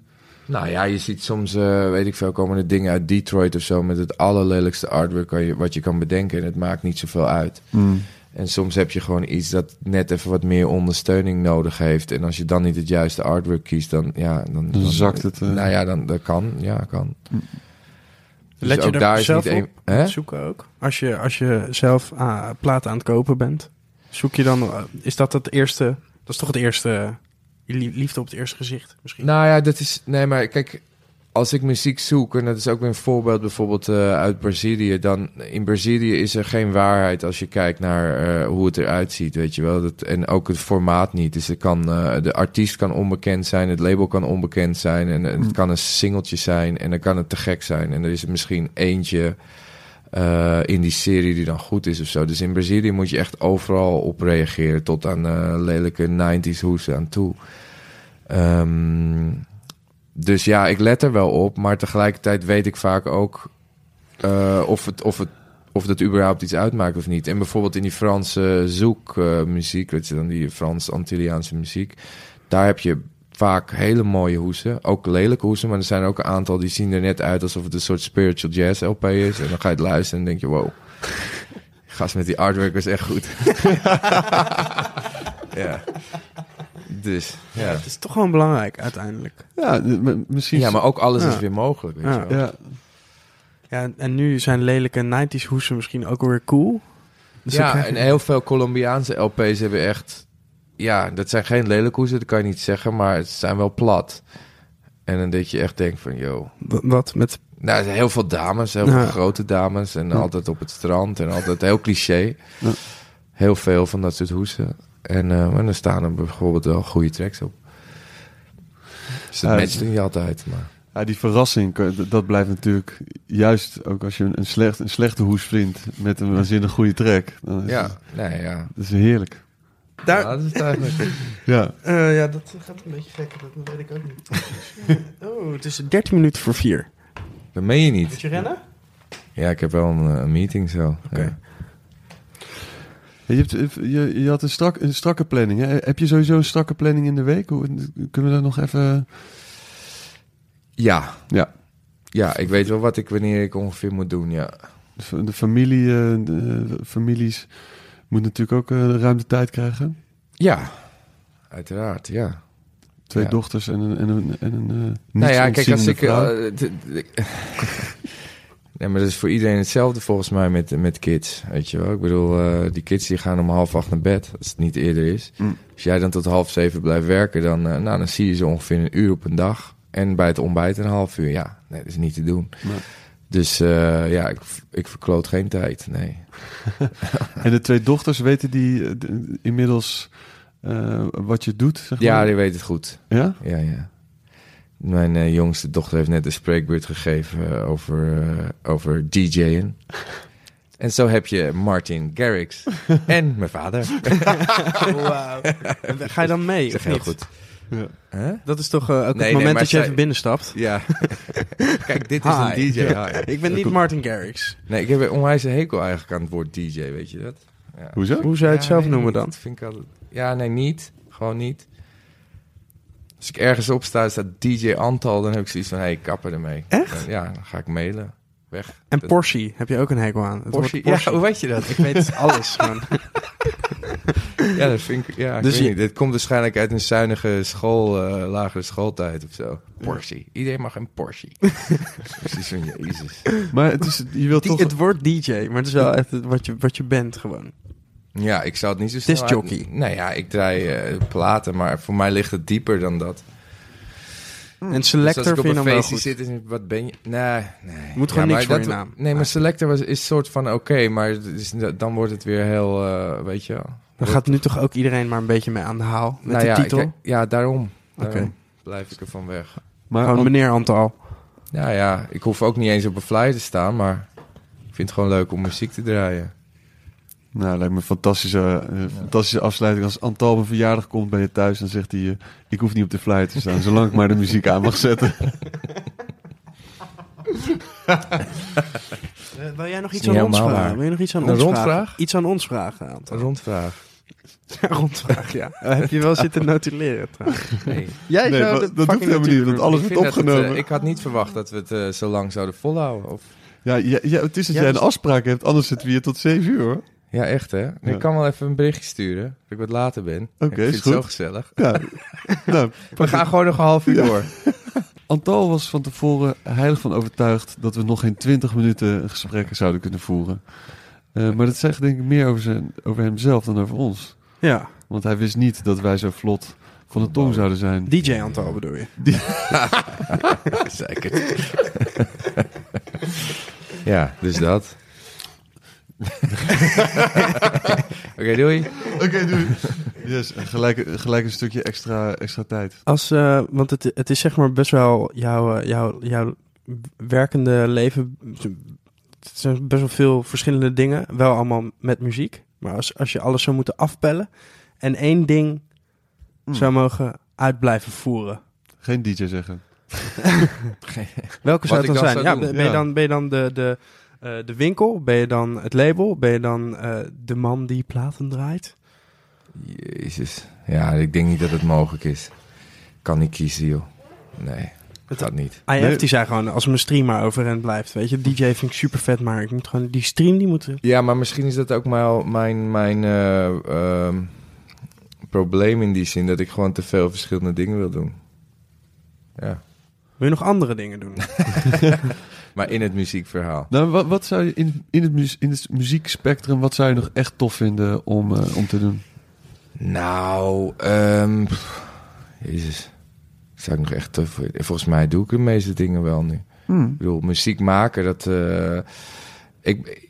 nou ja, je ziet soms, eh, weet ik veel, komen er dingen uit Detroit of zo met het allerlelijkste artwork wat je, wat je kan bedenken en het maakt niet zoveel uit. hmm, En soms heb je gewoon iets dat net even wat meer ondersteuning nodig heeft. En als je dan niet het juiste artwork kiest, dan ja, dan, Dan zakt het, eh. Nou ja, dan dat kan, ja, kan. Dus Let je ook er daar is zelf niet op zoeken ook? Als je, als je zelf ah, platen aan het kopen bent, zoek je dan... eh, is dat het eerste... Dat is toch het eerste... Liefde op het eerste gezicht misschien? Nou ja, dat is. Nee, maar kijk, als ik muziek zoek, en dat is ook weer een voorbeeld bijvoorbeeld eh, uit Brazilië, dan in Brazilië is er geen waarheid als je kijkt naar eh, hoe het eruit ziet, weet je wel. Dat, en ook het formaat niet. Dus er kan, eh, de artiest kan onbekend zijn, het label kan onbekend zijn, en het Mm. kan een singeltje zijn, en dan kan het te gek zijn. En er is er misschien eentje. in die serie die dan goed is of zo. Dus in Brazilië moet je echt overal op reageren. Tot aan lelijke 90s hoesen aan toe. Ehm, dus ja, ik let er wel op, maar tegelijkertijd weet ik vaak ook eh, of, het, of, het, of dat überhaupt iets uitmaakt of niet. En bijvoorbeeld in die Franse zoekmuziek, weet je dan, die Frans-Antilliaanse muziek, daar heb je vaak hele mooie hoesen, ook lelijke hoesen, maar er zijn ook een aantal die zien er net uit alsof het een soort spiritual jazz LP is. En dan ga je het luisteren en denk je, wow, gast met die artwork is echt goed. <laughs> ja. Dus, ja. Het is toch gewoon belangrijk uiteindelijk. ja, misschien... Ja, maar ook alles Ja. is weer mogelijk, weet Ja. je wel. Ja, Ja, en nu zijn lelijke 90s hoesen misschien ook weer cool. Dus ja, je- en heel veel Colombiaanse LP's hebben echt... Ja, dat zijn geen lelijke hoesen, dat kan je niet zeggen, maar het zijn wel plat. En dan dat je echt denkt van, yo... Wa- Wat met... Nou, er zijn heel veel dames, heel Ja. veel grote dames. En Ja. altijd op het strand en altijd heel cliché. Ja. Heel veel van dat soort hoesen. En, eh, dan staan er bijvoorbeeld wel goede tracks op. Dus dat Ja, matcht niet altijd, maar... ja, die verrassing, d- dat blijft natuurlijk... Juist ook als je een, een, slecht, een slechte hoes vindt met een waanzinnig goede track. Dan is Ja, het- nee, ja. dat is heerlijk. Daar, Ja, dat is eigenlijk. <laughs> Ja. Eh, ja, dat gaat een beetje gek. Dat weet ik ook niet. <laughs> oh, het is 13 minuten voor 4. Dat meen je niet. Moet je rennen? Ja, ik heb wel een, eh, een meeting zo. Oké. Ja. Je, hebt, je, je had een, strak, een strakke planning. Hè? Heb je sowieso een strakke planning in de week? Hoe, kunnen we daar nog even... Ja. Ja. Ja, ik weet wel wat ik wanneer ik ongeveer moet doen, ja. De, fa- de familie, eh, de, families moeten natuurlijk ook eh, ruimte tijd krijgen. Ja, uiteraard, ja. Twee Ja. dochters en een, en een, en een eh, Nou ja, kijk, als ik... <laughs> <laughs> nee, maar dat is voor iedereen hetzelfde volgens mij met, met kids, weet je wel. Ik bedoel, eh, die kids die gaan om half acht naar bed, als het niet eerder is. Mm. Als jij dan tot half zeven blijft werken, dan, eh, nou, dan zie je ze ongeveer een uur op een dag. En bij het ontbijt een half uur. Ja, nee, dat is niet te doen. Nee. Dus eh, ja, ik, ik verkloot geen tijd, nee. <laughs> En de twee dochters, weten die inmiddels wat je doet? Zeg Ja, maar? die weet het goed. ja? Ja, ja. Mijn eh, jongste dochter heeft net een spreekbeurt gegeven eh, over, eh, over DJ'en. <laughs> En zo heb je Martin Garrix <laughs> en mijn vader. <laughs> Wauw. Ga je dan mee? Zeg Of heel niet? goed. Ja. Huh? Dat is toch ook Nee, het moment dat je zij- even binnenstapt? Ja. Kijk, dit is een. DJ. Hi. Ik ben niet Martin Garrix. Nee, ik heb een onwijze hekel eigenlijk aan het woord DJ, weet je dat? Ja. Hoezo? Hoe zou je het Ja, zelf nee, noemen dan? Dat vind ik altijd... Ja, nee, niet. Gewoon niet. Als ik ergens op sta, staat DJ Antal, dan heb ik zoiets van, hé, hey, kappen ermee. Echt? Dan- ja, dan ga ik mailen. Weg. En Dat- Porsche, heb je ook een hekel aan? Het Porsche. woord Porsche. Ja, hoe weet je dat? Ik weet alles gewoon. <laughs> Ja, dat vind ik... Ja, ik Dus weet je- niet. Dit komt waarschijnlijk uit een zuinige school, eh, lagere schooltijd of zo. Porsche. Iedereen mag een Porsche. <laughs> Precies van, jezus. Maar het is, je wilt Die- toch... het woord DJ, maar het is wel echt wat je, wat je bent gewoon. Ja, ik zou het niet zo snel... Discjockey. uit- Nee, ja, ik draai eh, platen, maar voor mij ligt het dieper dan dat. En Dus selector als ik op vind je een dan wel feestje goed. zit, is wat ben je... Nee, nee. Moet gewoon maar niks voor dat- je naam. Nee, maar selector was, is soort van oké, maar het is- dan wordt het weer heel, eh, weet je wel. Dan gaat nu toch ook iedereen maar een beetje mee aan de haal met Nou de ja, titel. ik- ja, daarom. daarom Oké. blijf ik er van weg. maar gewoon meneer Antal. Ja, ja, ik hoef ook niet eens op een flyer te staan, maar ik vind het gewoon leuk om muziek te draaien. Nou, lijkt me een fantastische, eh, fantastische afsluiting. Als Antal op een verjaardag komt bij je thuis, dan zegt hij... eh, ik hoef niet op de flyer te staan, zolang ik maar de muziek aan mag zetten. <laughs> Eh, wil jij nog iets aan ons vragen? waar. Wil je nog iets aan Een ons rondvraag? vragen? Iets aan ons vragen, Antal. Een rondvraag. <laughs> Ja, rondvraag, ja. <laughs> Heb je wel zitten notuleren trouwens? Nee. Jij Nee, zou dat fucking helemaal niet, want alles wordt het, opgenomen. ik had niet verwacht dat we het eh, zo lang zouden volhouden. Of... Ja, ja, ja, het is dat Ja, jij dus- een afspraak hebt, anders zitten we hier tot 7 uur, hoor. Ja, echt hè? Ja. Ik kan wel even een berichtje sturen, dat ik wat later ben. Oké, is het zo gezellig. Ja. <laughs> nou, We gaan gewoon nog een half uur Ja. door. <laughs> Antal was van tevoren heilig van overtuigd dat we nog geen 20 minuten gesprekken zouden kunnen voeren. Eh, maar dat zegt denk ik meer over, zijn, over hemzelf dan over ons. Ja, Want hij wist niet dat wij zo vlot van de tong zouden zijn. <laughs> DJ Antal bedoel je? Zeker. ja, dus dat. <laughs> Oké, doei. Oké, doei. Yes, en gelijk, gelijk een stukje extra, extra tijd. Als, eh, want het, het is zeg maar best wel jouw, eh, jouw, jouw werkende leven. Het zijn best wel veel verschillende dingen. Wel allemaal met muziek. Maar als, als je alles zou moeten afpellen. En één ding Hmm. zou mogen uitblijven voeren. Geen DJ zeggen. <laughs> Welke zou het dan dan zijn? zou Ja, ben, je ja. dan, ben je dan de, de, eh, de winkel? Ben je dan het label? Ben je dan eh, de man die platen draait? Jezus. Ja, ik denk niet dat het mogelijk is. Kan niet kiezen, joh. Nee, dat gaat niet. IF Nee. die zei gewoon, als mijn stream maar overeind blijft. Weet je, DJ vind ik super vet, maar ik moet gewoon die stream die moet. Ja, maar misschien is dat ook mijn, mijn, mijn eh, ehm, probleem in die zin. Dat ik gewoon te veel verschillende dingen wil doen. Ja. Wil je nog andere dingen doen? <laughs> Maar in het muziekverhaal. Nou, wat, wat zou je in, in, het, mu- in het muziekspectrum, wat zou je nog echt tof vinden om, eh, om te doen? Nou, pff, jezus. Zou ik nog echt tof vinden. Volgens mij doe ik de meeste dingen wel nu. Ik bedoel, muziek maken, dat... eh, ik,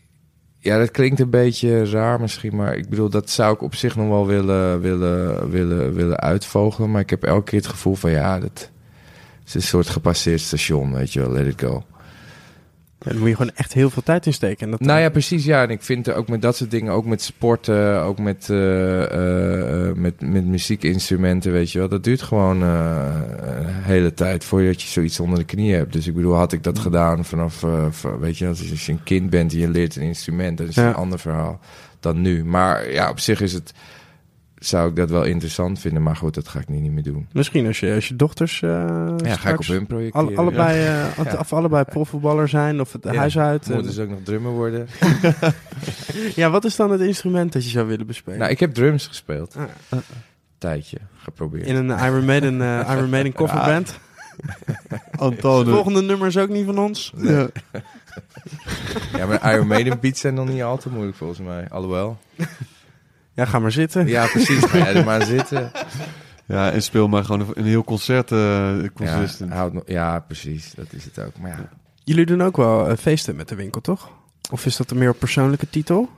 ja, dat klinkt een beetje raar misschien, maar ik bedoel, dat zou ik op zich nog wel willen, willen, willen, willen uitvogelen. Maar ik heb elke keer het gevoel van, ja, dat is een soort gepasseerd station, weet je wel, let it go. Ja, dan moet je gewoon echt heel veel tijd in steken. En dat, Nou ja, precies. Ja, en ik vind er ook met dat soort dingen, ook met sporten, ook met, eh, eh, eh, met, met muziekinstrumenten, weet je wel. Dat duurt gewoon een hele tijd voordat je zoiets onder de knie hebt. Dus ik bedoel, had ik dat gedaan vanaf, van- weet je, als je, als je een kind bent en je leert een instrument, dat is Ja. een ander verhaal dan nu. Maar ja, op zich is het, zou ik dat wel interessant vinden. Maar goed, dat ga ik nu niet meer doen. Misschien als je, als je dochters eh Ja, ga ik op hun projecteren. alle- allebei, eh, Ja. of allebei profvoetballer zijn of het Ja. huis uit. Moeten en- ze ook nog drummer worden? <laughs> Ja, wat is dan het instrument dat je zou willen bespelen? Nou, ik heb drums gespeeld. Ah. Tijdje geprobeerd. In een Iron Maiden, <laughs> eh Iron Maiden coverband. <laughs> Antone. Volgende nummer is ook niet van ons. Ja. Ja, maar Iron Maiden beats zijn nog niet al te moeilijk volgens mij. Alhoewel. Ja, ga maar zitten. Ja, precies. Ga jij er maar zitten. <laughs> ja, en speel maar gewoon een, heel concert eh Ja, consistent. houd nog, ja, precies. Dat is het ook. Maar ja. Jullie doen ook wel eh, feesten met de winkel, toch? Of is dat een meer persoonlijke titel?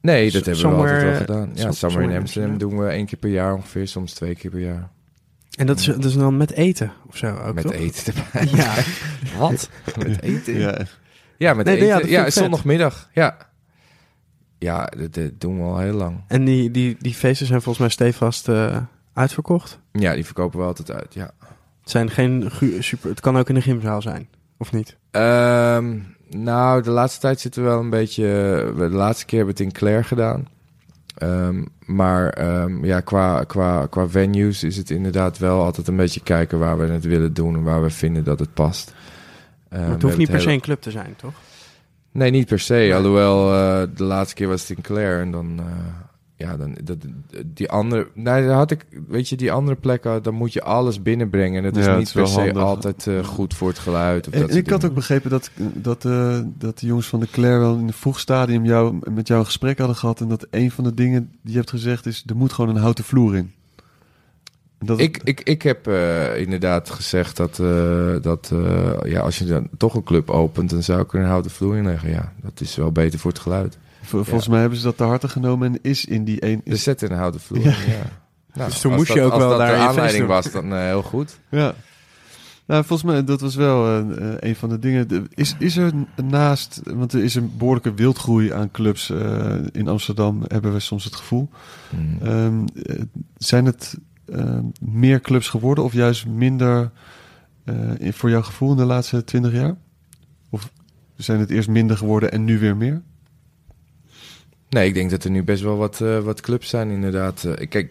Nee, dat hebben we altijd wel eh, gedaan. Ja, som- Summer in Amsterdam doen we één keer per jaar ongeveer. Soms twee keer per jaar. En dat is, dat is dan met eten of zo ook, met toch? eten erbij. Ja. <laughs> Wat? met eten? Ja, Ja, met Nee, eten. ja, Ja, zondagmiddag. Ja. Ja, dat, dat doen we al heel lang. En die, die, die feesten zijn volgens mij stevast eh, uitverkocht. Ja, die verkopen we altijd uit, ja. Het, zijn geen super, het kan ook in een gymzaal zijn, of niet? Ehm, nou, de laatste tijd zitten we wel een beetje... De laatste keer hebben we het in Claire gedaan. Ehm, maar ehm, ja, qua, qua, qua venues is het inderdaad wel altijd een beetje kijken waar we het willen doen en waar we vinden dat het past. Eh, Maar het hoeft niet per se een club te zijn, toch? Nee, niet per se. Alhoewel, eh, de laatste keer was het in Claire en dan... eh, ja, dan, dat, die andere... Nee, daar had ik... Weet je, die andere plekken, dan moet je alles binnenbrengen. En dat is Ja, niet is per se handig. altijd eh, goed voor het geluid. Of En, dat ik had ook begrepen dat, dat, dat de jongens van de Claire wel in een vroeg stadium jou, met jou een gesprek hadden gehad. En dat een van de dingen die je hebt gezegd is, er moet gewoon een houten vloer in. Dat Ik, ik, ik heb eh, inderdaad gezegd dat, eh, dat eh, ja, als je dan toch een club opent, dan zou ik er een houten vloer in leggen. Ja, dat is wel beter voor het geluid. vol- volgens mij hebben ze dat te harte genomen en is in die een... Dus Is, zet er een houten vloer Ja. in, ja. <laughs> Nou, Dus toen moest je dat- ook wel dat daar de je feest aanleiding was, dan heel goed. ja. Nou, volgens mij, dat was wel eh, een van de dingen. De- Is, is er naast, want er is een behoorlijke wildgroei aan clubs in Amsterdam, hebben we soms het gevoel. Mm. Ehm, eh, zijn het meer clubs geworden of juist minder eh, in- voor jouw gevoel in de laatste twintig jaar? Of zijn het eerst minder geworden en nu weer meer? Nee, ik denk dat er nu best wel wat, eh, wat clubs zijn, inderdaad. Eh, kijk,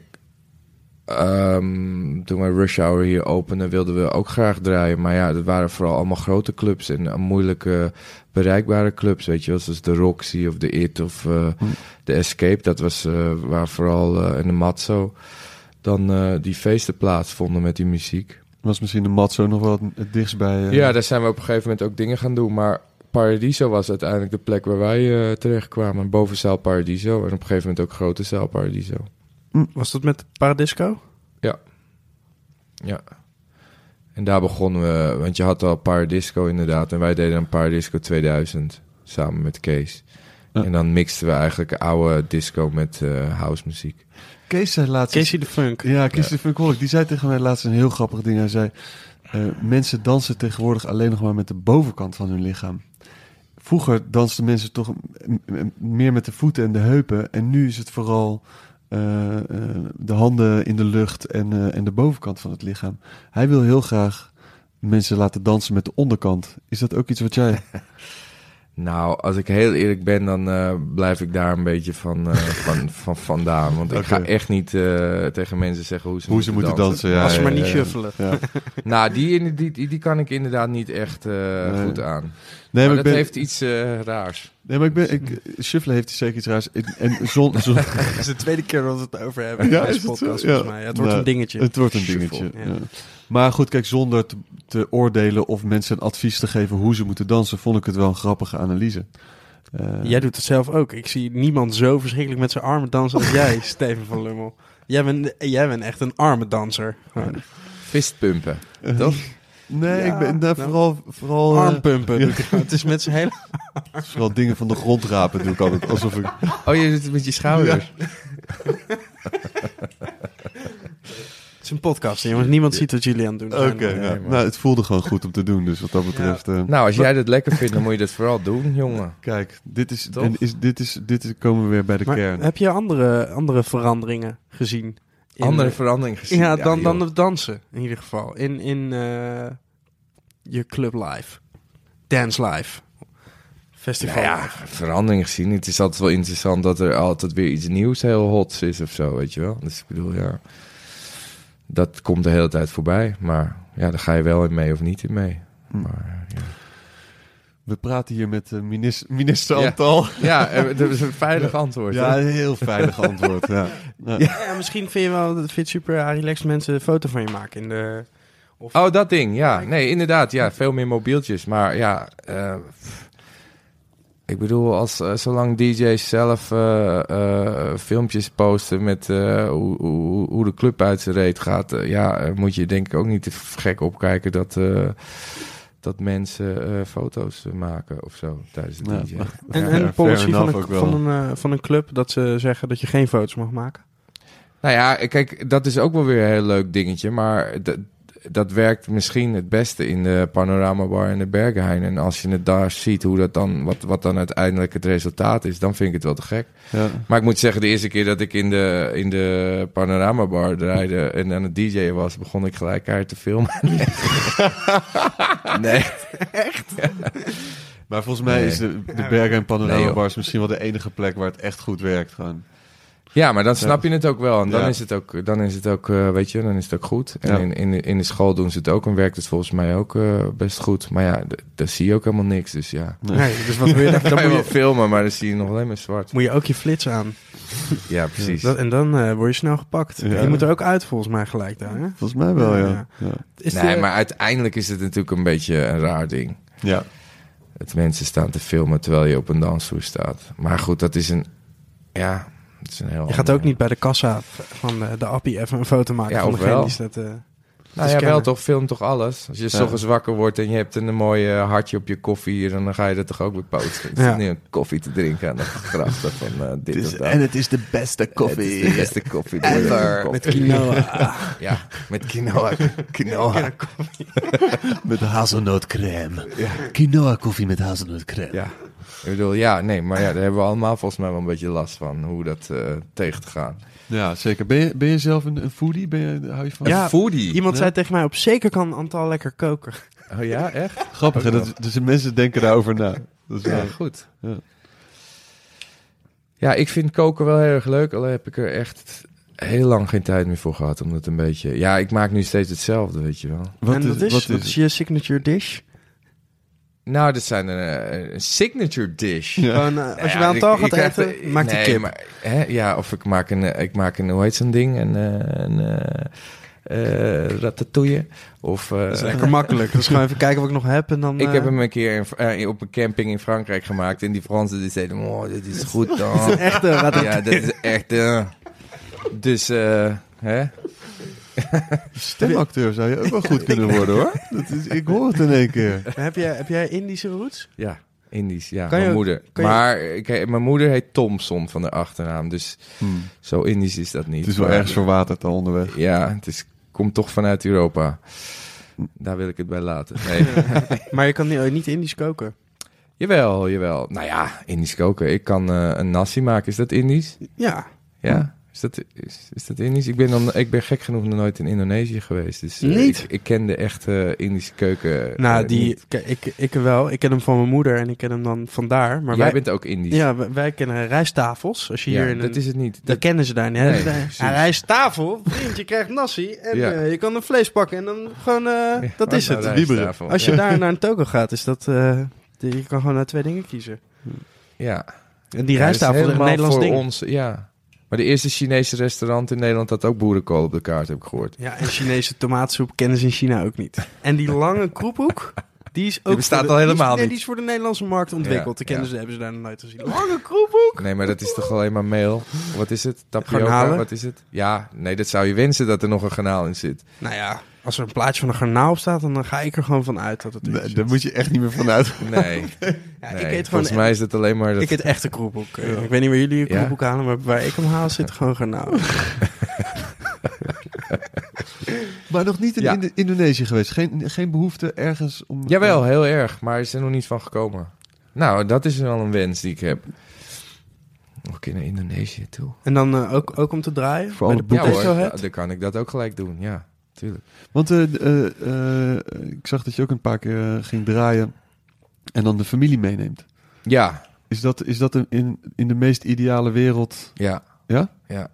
ehm, toen wij Rush Hour hier openden, wilden we ook graag draaien. Maar ja, dat waren vooral allemaal grote clubs en eh, moeilijke bereikbare clubs, weet je. Zoals de Roxy of de It of eh, Hm. de Escape. Dat was eh, waar vooral, eh en de Matzo, dan eh, die feesten plaatsvonden met die muziek. Was misschien de Matzo nog wel het, dichtst bij... eh, Ja, daar zijn we op een gegeven moment ook dingen gaan doen. Maar Paradiso was uiteindelijk de plek waar wij eh, terechtkwamen. Bovenzaal Paradiso en op een gegeven moment ook grote zaal Paradiso. Was dat met Paradisco? Ja. En daar begonnen we, want je had al Paradisco inderdaad. En wij deden een Paradisco 2000 samen met Kees. Ja. En dan mixten we eigenlijk oude disco met eh house muziek. Kees zei laatst... Casey de Funk. Ja, Kees de Funkholic, die zei tegen mij laatst een heel grappig ding. Hij zei, eh, mensen dansen tegenwoordig alleen nog maar met de bovenkant van hun lichaam. Vroeger dansten mensen toch meer met de voeten en de heupen. En nu is het vooral eh, eh, de handen in de lucht en, eh, en de bovenkant van het lichaam. Hij wil heel graag mensen laten dansen met de onderkant. Is dat ook iets wat jij... <laughs> Nou, als ik heel eerlijk ben, dan eh, blijf ik daar een beetje van, eh, <laughs> van, van vandaan. Want ik ga echt niet eh, tegen mensen zeggen hoe ze, Hoe ze moeten dansen, ja. Als ze maar niet shuffelen. Ja. <laughs> Nou, die, die, die, die kan ik inderdaad niet echt eh, Nee. goed aan. Nee, maar maar ik dat ben, heeft iets eh, raars. Nee, maar ik ben, ik, shuffelen heeft zeker iets raars. Ik- En zon, <laughs> zon, Het is de tweede keer dat we het over hebben in Ja, deze het zo? podcast, Ja. volgens mij. Ja, het wordt Nou, een dingetje. Het wordt een Shuffle, dingetje. ja. ja. Maar goed, kijk, zonder te, te oordelen of mensen een advies te geven hoe ze moeten dansen, vond ik het wel een grappige analyse. Eh, Jij doet het zelf ook. Ik zie niemand zo verschrikkelijk met zijn armen dansen als jij, <laughs> Steven van Lummel. Jij bent, jij bent echt een armendanser. Gewoon. Fistpumpen, <laughs> toch? Nee, Ja, ik ben daar nou, vooral, vooral, eh, Armpumpen. Het is met zijn hele... <laughs> vooral dingen van de grond rapen doe ik altijd. Alsof ik... Oh, je het met je schouders. <laughs> is een podcast, jongens. Niemand ziet wat jullie aan het doen Oké, nee, nou, het voelde gewoon goed om te doen. Dus wat dat betreft... eh, Nou, als jij dat lekker vindt, dan moet je dat vooral doen, jongen. Kijk, dit is, en is, dit is, dit is, komen we weer bij de Maar kern. heb je andere, andere veranderingen gezien? Andere verandering gezien. Ja, dan, dan het dansen, in ieder geval. In, in eh, je club live. Dance live. Festival Nou ja, verandering gezien. Het is altijd wel interessant dat er altijd weer iets nieuws heel hots is of zo, weet je wel. Dus ik bedoel, ja, dat komt de hele tijd voorbij. Maar ja, daar ga je wel in mee of niet in mee. Hm. Maar, ja. We praten hier met eh, minister, <laughs> minister Ja. Antal. <laughs> ja, eh, dat is een veilig antwoord. Ja, hè? een heel veilig <laughs> antwoord. Ja. Ja, misschien vind je wel dat het super relaxed mensen een foto van je maken in de. Of, Oh, dat ding, ja. Nee, inderdaad, ja, veel meer mobieltjes. Maar ja, eh, ik bedoel, als, zolang DJ's zelf eh, eh, filmpjes posten met eh, hoe, hoe, hoe de club uit zijn reet gaat, ja, moet je denk ik ook niet te gek opkijken dat, eh, dat mensen eh, foto's maken of zo tijdens het Ja, en Ja, en fair policy van een, ook wel. van, een, eh, van een club dat ze zeggen dat je geen foto's mag maken. Nou ja, kijk, dat is ook wel weer een heel leuk dingetje. Maar dat, werkt misschien het beste in de panoramabar in de Berghain. En als je het daar ziet, hoe dat dan, wat, wat dan uiteindelijk het resultaat is, dan vind ik het wel te gek. ja. Maar ik moet zeggen, de eerste keer dat ik in de, in de panoramabar draaide en aan het DJ'en was, begon ik gelijk uit te filmen. <laughs> nee. Maar volgens mij Nee. is de, de Bergen en Panorama Nee, joh. Bars misschien wel de enige plek waar het echt goed werkt. Gewoon. Ja, maar dan snap je het ook wel. En dan Ja. is het ook, dan is het ook eh, weet je, dan is het ook goed. En Ja. in, in, de- in de school doen ze het ook en werkt het volgens mij ook eh, best goed. Maar ja, daar zie je ook helemaal niks. Dus ja, Nee. Nee, dus wat wil je, <laughs> dan dan kan je moet wel je, filmen, maar dan zie je nog alleen maar zwart. moet je ook je flits aan. Ja, precies. Dat, en dan eh, word je snel gepakt. Ja. Je moet er ook uit volgens mij gelijk daar. Hè? Volgens mij wel, ja. Ja. Ja. Is nee, de- maar uiteindelijk is het natuurlijk een beetje een raar ding. ja. Dat mensen staan te filmen terwijl je op een dansvloer staat. Maar goed, dat is een, ja, dat is een heel Je gaat ook niet bij de kassa van de, de appie even een foto maken Ja, van degene wel. die staat... Nou ja, wel toch, film toch alles. Als je Ja. ochtends wakker wordt en je hebt een mooi eh, hartje op je koffie, dan ga je dat toch ook weer posten. Je Ja. zit nu een koffie te drinken aan de grachten van eh, dit of dat. het is de beste Het is de beste koffie. Ever. Met quinoa. <laughs> Ja, met quinoa. quinoa. <laughs> <laughs> Met hazelnootcrème. Quinoa koffie met hazelnootcrème. Ja, ik bedoel, ja, nee, maar ja, daar hebben we allemaal volgens mij wel een beetje last van, hoe dat eh, tegen te gaan. Ja, zeker. Ben je, ben je zelf een, een foodie? Ben je, hou je van? Ja, Een foodie. Iemand Ja. zei tegen mij, op zeker kan Antal lekker koken. Oh ja, echt? <laughs> Grappig, hè? Dat, dus de mensen denken daarover na. Dat is Ja, wel- goed. Ja. Ja, ik vind koken wel heel erg leuk. Alleen heb ik er echt heel lang geen tijd meer voor gehad. Omdat een beetje... Ja, ik maak nu steeds hetzelfde, weet je wel. Wat en is, dat is, wat wat is je signature dish? Nou, dit zijn een, een signature dish. Ja. Gewoon, eh, als je Ja, bij ik- gaat ik eten, maak die nee, kip. Maar, hè, ja, of ik maak een, eh, ik maak een, hoe heet zo'n ding? Een, eh, een eh, eh, ratatouille. Of, eh, Dat is lekker <laughs> makkelijk. Dus gewoon even kijken wat ik nog heb en dan... Ik eh, heb hem een keer in, eh, op een camping in Frankrijk gemaakt. En die Fransen die zeiden, oh, dit is goed <laughs> dan. Echt een ratatouille. ja, dat is echt... eh. dus, eh, hè? <laughs> Stemacteur zou je ook wel goed kunnen worden, hoor. Dat is, ik hoor het in één keer. <laughs> Heb jij, heb jij Indische roots? Ja, Indisch, ja, Kan je mijn ook- moeder. kan je- Maar ik, mijn moeder heet Thompson van de achternaam. Dus zo Indisch is dat niet. Het is wel Maar- ergens verwaterd al onderweg. Ja, het is, komt toch vanuit Europa. Daar wil ik het bij laten. <laughs> Nee. Maar je kan niet, niet Indisch koken. jawel, jawel. Nou ja, Indisch koken. Ik kan eh, een nasi maken. Is dat Indisch? Ja. Ja. Is dat, is, is dat Indisch? Ik ben, dan, ik ben gek genoeg nog nooit in Indonesië geweest. Dus eh, Niet? Ik, ik ken de echte Indische keuken. Nou, eh, die, niet. kijk, ik, ik wel. Ik ken hem van mijn moeder en ik ken hem dan vandaar. Maar Jij wij, bent ook Indisch. ja, wij, wij kennen rijsttafels. Als je Ja, hier in dat een- is het niet. Dat Dat, kennen ze daar niet. Nee, rijsttafel, vriend, je krijgt nasi en Ja. eh, je kan een vlees pakken en dan gewoon, dat is het. Nou, rijsttafel. Als je daar naar een toko gaat, is dat, die- je kan gewoon naar twee dingen kiezen. Ja. En die dat is rijsttafel is een Nederlands voor ding. ons, ja. Maar de eerste Chinese restaurant in Nederland had ook boerenkool op de kaart, heb ik gehoord. Ja, en Chinese tomaatsoep kennen ze in China ook niet. En die lange kroephoek, die is ook... bestaat voor de- al die is- helemaal nee, niet. die is voor de Nederlandse markt ontwikkeld. Die Ja, kennen ja. ze, hebben ze daar nog nooit gezien. Lange kroephoek! Nee, maar dat is toch alleen maar meel? Wat is het? Tapioca? Garnalen? Wat is het? Ja, nee, dat zou je wensen dat er nog een garnaal in zit. Nou ja, als er een plaatje van een garnaal op staat, dan ga ik er gewoon van uit dat het Nee, daar moet je echt niet meer van uit. <laughs> <laughs> Nee, Ja, nee. ik eet gewoon... volgens mij is het alleen maar... Dat... Ik eet echte kroephoek. Eh, Ik weet niet waar jullie je Ja? kroephoek halen, maar waar ik hem haal zit gewoon garnaal. <laughs> Maar nog niet in Ja. Indo- Indonesië geweest. Geen, geen behoefte ergens om... Jawel, heel erg. Maar is er nog niet van gekomen. Nou, dat is wel een wens die ik heb. Nog een keer naar Indonesië toe. En dan eh, ook, ook om te draaien? Voor alle Ja hoor, Head? ja, dan kan ik dat ook gelijk doen. Ja, tuurlijk. Want eh, eh, eh, ik zag dat je ook een paar keer ging draaien en dan de familie meeneemt. Ja, Is dat, is dat een- in, in de meest ideale wereld? ja, Ja? ja.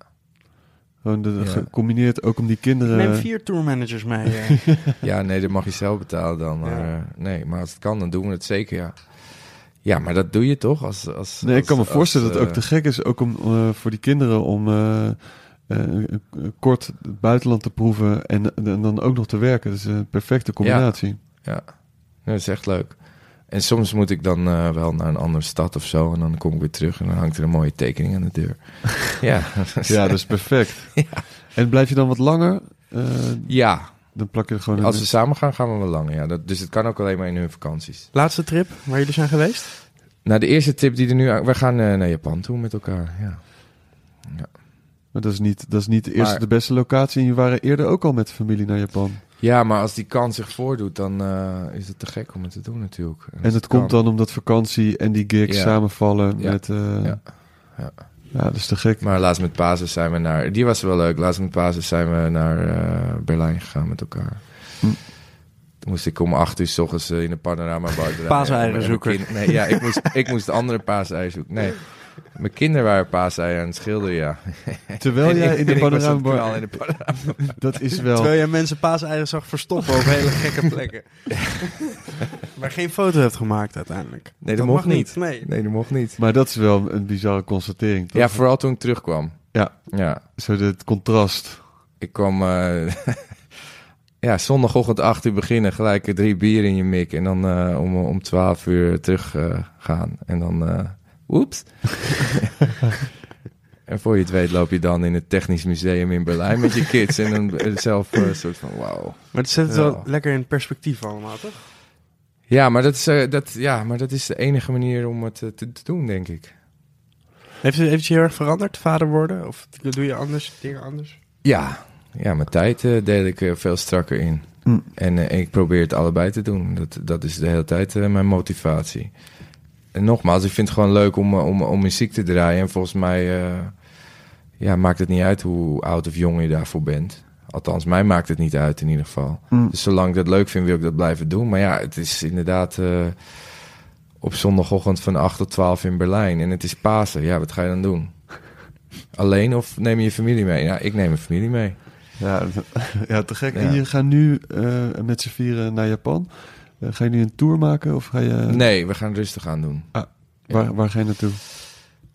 Gewoon de, Ja. gecombineerd ook om die Ik kinderen... neem vier tourmanagers mee. <laughs> Ja, nee, dat mag je zelf betalen dan. Maar, Ja. eh, nee, maar als het kan, dan doen we het zeker, ja. Ja, maar dat doe je toch? Als, als, Nee, ik kan me als, voorstellen dat het ook te gek is, ook om eh, voor die kinderen om eh, eh, kort het buitenland te proeven en, en dan ook nog te werken. Dat is een perfecte combinatie. Ja, ja, dat is echt leuk. En soms moet ik dan eh, wel naar een andere stad of zo. En dan kom ik weer terug en dan hangt er een mooie tekening aan de deur. <laughs> ja, Ja, dat is perfect. <laughs> En blijf je dan wat langer? Eh, ja, dan plak je er gewoon als we samen gaan, gaan we wel langer. Ja. Dat, dus het kan ook alleen maar in hun vakanties. Laatste trip waar jullie zijn geweest? Nou, de eerste tip die er nu... aan- We gaan eh, naar Japan toe met elkaar, ja. Maar dat is niet, dat is niet de eerste Maar- de beste locatie. En je waren eerder ook al met de familie naar Japan. Ja, maar als die kans zich voordoet, dan eh, is het te gek om het te doen natuurlijk. als En het komt dan omdat vakantie en die gigs Ja. samenvallen Ja. met... eh, Ja. ja. Ja. dat is te gek. Maar laatst met Pasen zijn we naar... Die was wel leuk. Laatst met Pasen zijn we naar eh, Berlijn gegaan met elkaar. Hm. Toen moest ik om acht uur s ochtends in de panorama bar <laughs> draaien. Paaseieren En zoeken. kind- Nee, ja, ik moest, ik moest andere paaseieren zoeken. Nee, mijn kinderen waren paaseieren aan het schilderen, ja. Terwijl jij in de panorama in de panorama. Dat is wel... Terwijl jij mensen paaseieren zag verstoppen op hele gekke plekken. <laughs> maar geen foto hebt gemaakt uiteindelijk. Nee, dat, mocht mag niet. Nee. Nee, dat mocht niet. Maar dat is wel een bizarre constatering, toch? Ja, vooral toen ik terugkwam. Ja. Ja, Zo het contrast. ik kwam... eh, <laughs> ja, zondagochtend acht uur beginnen, gelijk drie bier in je mik. En dan eh, om, om twaalf uur terug eh, gaan. En dan... eh Oeps. <laughs> en voor je het weet loop je dan in het Technisch Museum in Berlijn met je kids. En dan eh, zelf eh, een soort van wauw. Maar het zet het wel lekker in perspectief allemaal, toch? Ja, maar dat is, eh, dat, ja, maar dat is de enige manier om het eh, te, te doen, denk ik. Heeft het, heeft het je heel erg veranderd, vader worden? Of doe je anders, dingen anders? Ja, ja mijn tijd eh, deel ik eh, veel strakker in. Hm. En eh, ik probeer het allebei te doen. Dat, dat is de hele tijd eh, mijn motivatie. En nogmaals, ik vind het gewoon leuk om, eh, om, om muziek te draaien. En volgens mij eh, ja, maakt het niet uit hoe oud of jong je daarvoor bent. Althans, mij maakt het niet uit in ieder geval. Hm. Dus zolang ik dat leuk vind, wil ik dat blijven doen. Maar ja, het is inderdaad eh, op zondagochtend van 8 tot 12 in Berlijn. En het is Pasen. Ja, wat ga je dan doen? Alleen of neem je je familie mee? Ja, ik neem mijn familie mee. Ja, <laughs> ja te gek. Ja. En je gaat nu met z'n vieren naar Japan. Eh, ga je nu een tour maken of ga je... Nee, we gaan rustig aan doen. Waar, waar ga je naartoe?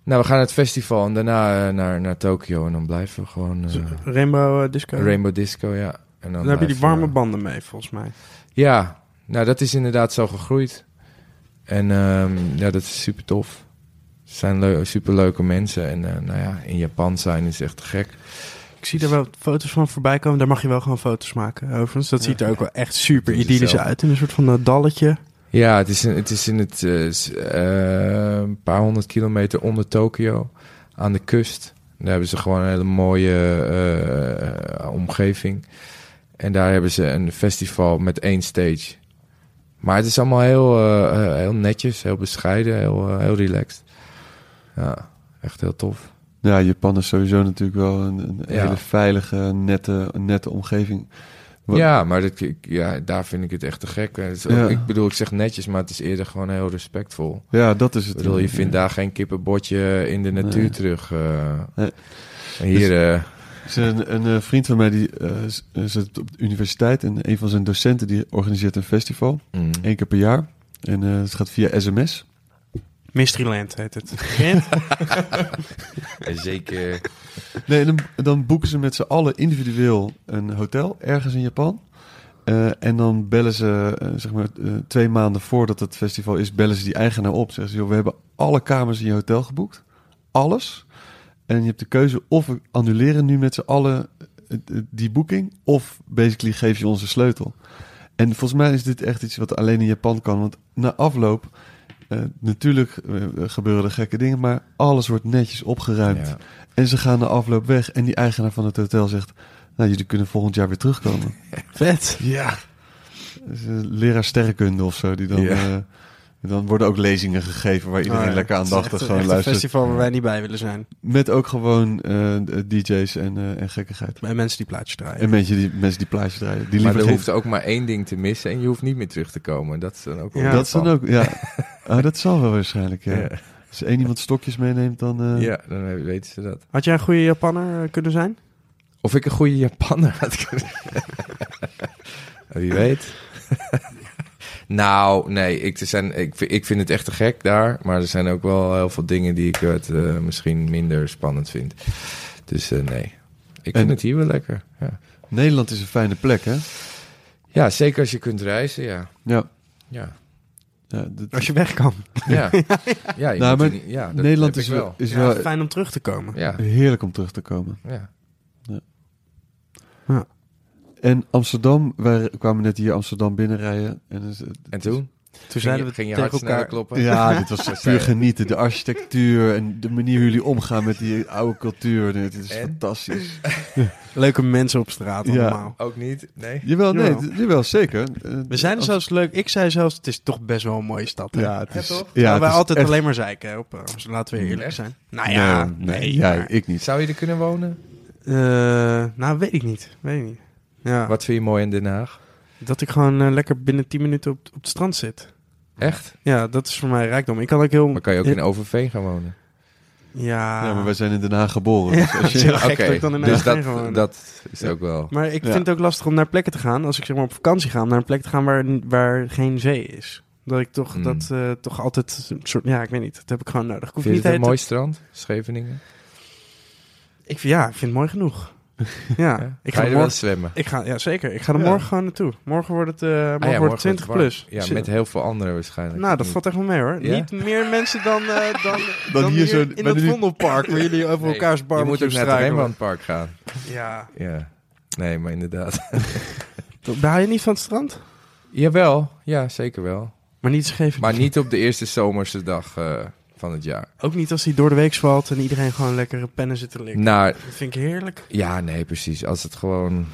Nou, we gaan naar het festival en daarna eh, naar, naar Tokio. En dan blijven we gewoon... eh, Rainbow Disco? Rainbow Disco, ja. En Dan, heb je die warme banden mee, volgens mij. Ja, nou dat is inderdaad zo gegroeid. En ehm, ja, dat is super tof. Het zijn super leuke mensen. En eh, nou ja, in Japan zijn is echt gek. Ik zie er wel foto's van voorbij komen. Daar mag je wel gewoon foto's maken, overigens. Dat ziet er ook wel echt super idyllisch uit. In een soort van eh, dalletje. Ja, het is, in- het is in het eh, eh, een paar honderd kilometer onder Tokio. Aan de kust. Daar hebben ze gewoon een hele mooie omgeving. En daar hebben ze een festival met één stage. Maar het is allemaal heel, heel netjes, heel bescheiden, heel, heel relaxed. Ja, echt heel tof. Ja, Japan is sowieso natuurlijk wel een, een Ja. hele veilige, nette, nette omgeving. Wat- Ja, maar ik- ja, daar vind ik het echt te gek. Is Ja. Ik bedoel, ik zeg netjes, maar het is eerder gewoon heel respectvol. Ja, dat is Ik het. bedoel, je vindt daar geen kippenbotje in de natuur Nee. terug. eh. Nee. En Hier, eh, Er is een, een, eh, vriend van mij die eh, eh, zit op de universiteit en een van zijn docenten die organiseert een festival mm. één keer per jaar en eh, het gaat via sms. Mysteryland heet het. <laughs> <laughs> Zeker. Nee, dan, dan boeken ze met z'n allen individueel een hotel ergens in Japan. Eh, en dan bellen ze, eh, zeg maar, eh, twee maanden voordat het festival is, bellen ze die eigenaar op. Zeggen ze, joh, we hebben alle kamers in je hotel geboekt. Alles. En je hebt de keuze of we annuleren nu met z'n allen die boeking, of basically geef je ons een sleutel. En volgens mij is dit echt iets wat alleen in Japan kan. Want na afloop, eh, natuurlijk eh, gebeuren er gekke dingen, maar alles wordt netjes opgeruimd. Ja. En ze gaan na afloop weg. En die eigenaar van het hotel zegt: Nou, jullie kunnen volgend jaar weer terugkomen. <laughs> Vet. Ja. Dus, eh, leraar sterrenkunde of zo. Die dan, Ja. Eh, dan worden ook lezingen gegeven waar iedereen Oh ja, lekker het is aandachtig echt- gewoon echt een luistert. festival waar wij niet bij willen zijn. Met ook gewoon eh, DJ's en, eh, en gekkigheid. Bij mensen die plaatjes draaien. En mensen die, mensen die plaatjes draaien. Die Maar liever er geen... hoeft ook maar één ding te missen en je hoeft niet meer terug te komen. Dat is dan ook wel Ja. dat is dan ook, ja. <laughs> Ah, dat zal wel waarschijnlijk, ja. Ja. Als één iemand stokjes meeneemt, dan... eh, ja, dan weten ze dat. Had jij een goede Japanner eh, kunnen zijn? Of ik een goede Japanner had kunnen <laughs> Wie weet. <laughs> nou, nee, ik, er zijn, ik, vind- ik vind het echt te gek daar. Maar er zijn ook wel heel veel dingen die ik het, eh, misschien minder spannend vind. Dus eh, nee, ik En- vind het hier wel lekker. Ja. Nederland is een fijne plek, hè? ja, zeker als je kunt reizen, ja. Ja. Ja, ja dat- Als je weg kan. ja. <laughs> ja, je Nou, maar niet- ja dat Nederland is wel, wel. is Ja, wel fijn om terug te komen. Ja, heerlijk om terug te komen. ja. En Amsterdam, wij kwamen net hier Amsterdam binnenrijden. En, dus, En toen? Toen zeiden we ging je tegen elkaar... kloppen? Ja, <laughs> dit was puur genieten. De architectuur en de manier hoe jullie omgaan met die oude cultuur. Dit is En? fantastisch. <laughs> Leuke mensen op straat Ja. allemaal. Ook niet? Nee? Jawel, nee, Jawel. zeker. We zijn er zelfs leuk. Ik zei zelfs, het is toch best wel een mooie stad. hè? Ja, het Ja, is... toch? Ja, wij altijd echt- alleen maar zeiken. Op, eh, Amsterdam. laten we eerlijk zijn. Nou ja, nee, nee. nee, jij, ik niet. Zou je er kunnen wonen? Eh, nou, weet ik niet. Weet ik niet. Ja, Wat vind je mooi in Den Haag? dat ik gewoon eh, lekker binnen 10 minuten op, op het strand zit. Echt? Ja, dat is voor mij rijkdom. Ik kan ook heel... Maar kan je ook in Overveen gaan wonen? Ja, Ja, maar wij zijn in Den Haag geboren. <laughs> Ja, dus als je, in dus dat, wonen. dat is ook wel... Maar ik Ja. vind het ook lastig om naar plekken te gaan. Als ik zeg maar op vakantie ga, om naar een plek te gaan waar, waar geen zee is. Dat ik toch, Hmm. dat, eh, toch altijd een soort... Ja, ik weet niet. Dat heb ik gewoon nodig. Ik hoef Vind je niet het een te- mooi strand? Scheveningen? Ik, vind- ja, ik vind het mooi genoeg. Ja, Ja? ik ga ga je wel morgen... zwemmen? Ik ga, ja, zeker. Ik ga er Ja. morgen gewoon naartoe. Morgen wordt het, eh morgen Ah ja, wordt het 20 warm. plus. Ja, met heel veel anderen waarschijnlijk. Nou, dat valt echt wel mee hoor. Ja? Niet meer mensen dan, eh, dan, dan, hier hier, zo in het de- Vondelpark, waar jullie over Nee, elkaars Je moet ook naar het. Rembrandtpark gaan. Ja. Ja. Nee, maar inderdaad. <laughs> Daar je niet van het strand? Jawel, ja, zeker wel. Maar niet geven. Maar niet op de eerste zomerse dag eh, van het jaar. Ook niet als hij door de week valt en iedereen gewoon lekkere pennen zit te likken. Nou, Dat vind ik heerlijk. ja, nee, precies. Als het gewoon een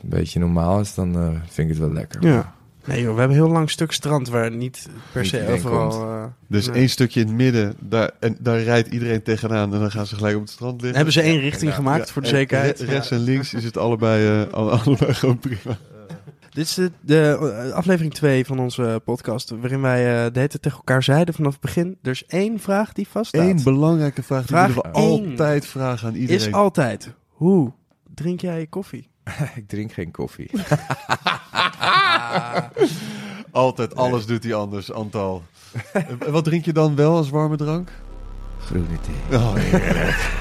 beetje normaal is, dan eh, vind ik het wel lekker. Ja. Nee joh, we hebben een heel lang stuk strand waar niet per Niet se iedereen overal... komt. eh, dus nee. één stukje in het midden, daar, en daar rijdt iedereen tegenaan. En dan gaan ze gelijk op het strand liggen. Hebben ze één richting ja, gemaakt Ja, voor de zekerheid? re- rechts en links is het allebei, eh, alle- <laughs> allebei gewoon prima. Dit is de, de, eh, aflevering 2 van onze podcast, waarin wij eh, de hele tijd tegen elkaar zeiden vanaf het begin. Er is één vraag die vaststaat. Eén belangrijke vraag, die Vraag we altijd vragen aan iedereen. is altijd, hoe drink jij je koffie? <laughs> ik drink geen koffie. <laughs> <laughs> Altijd, alles doet hij anders, Antal. Wat drink je dan wel als warme drank? Groene thee. Oh, heerlijk.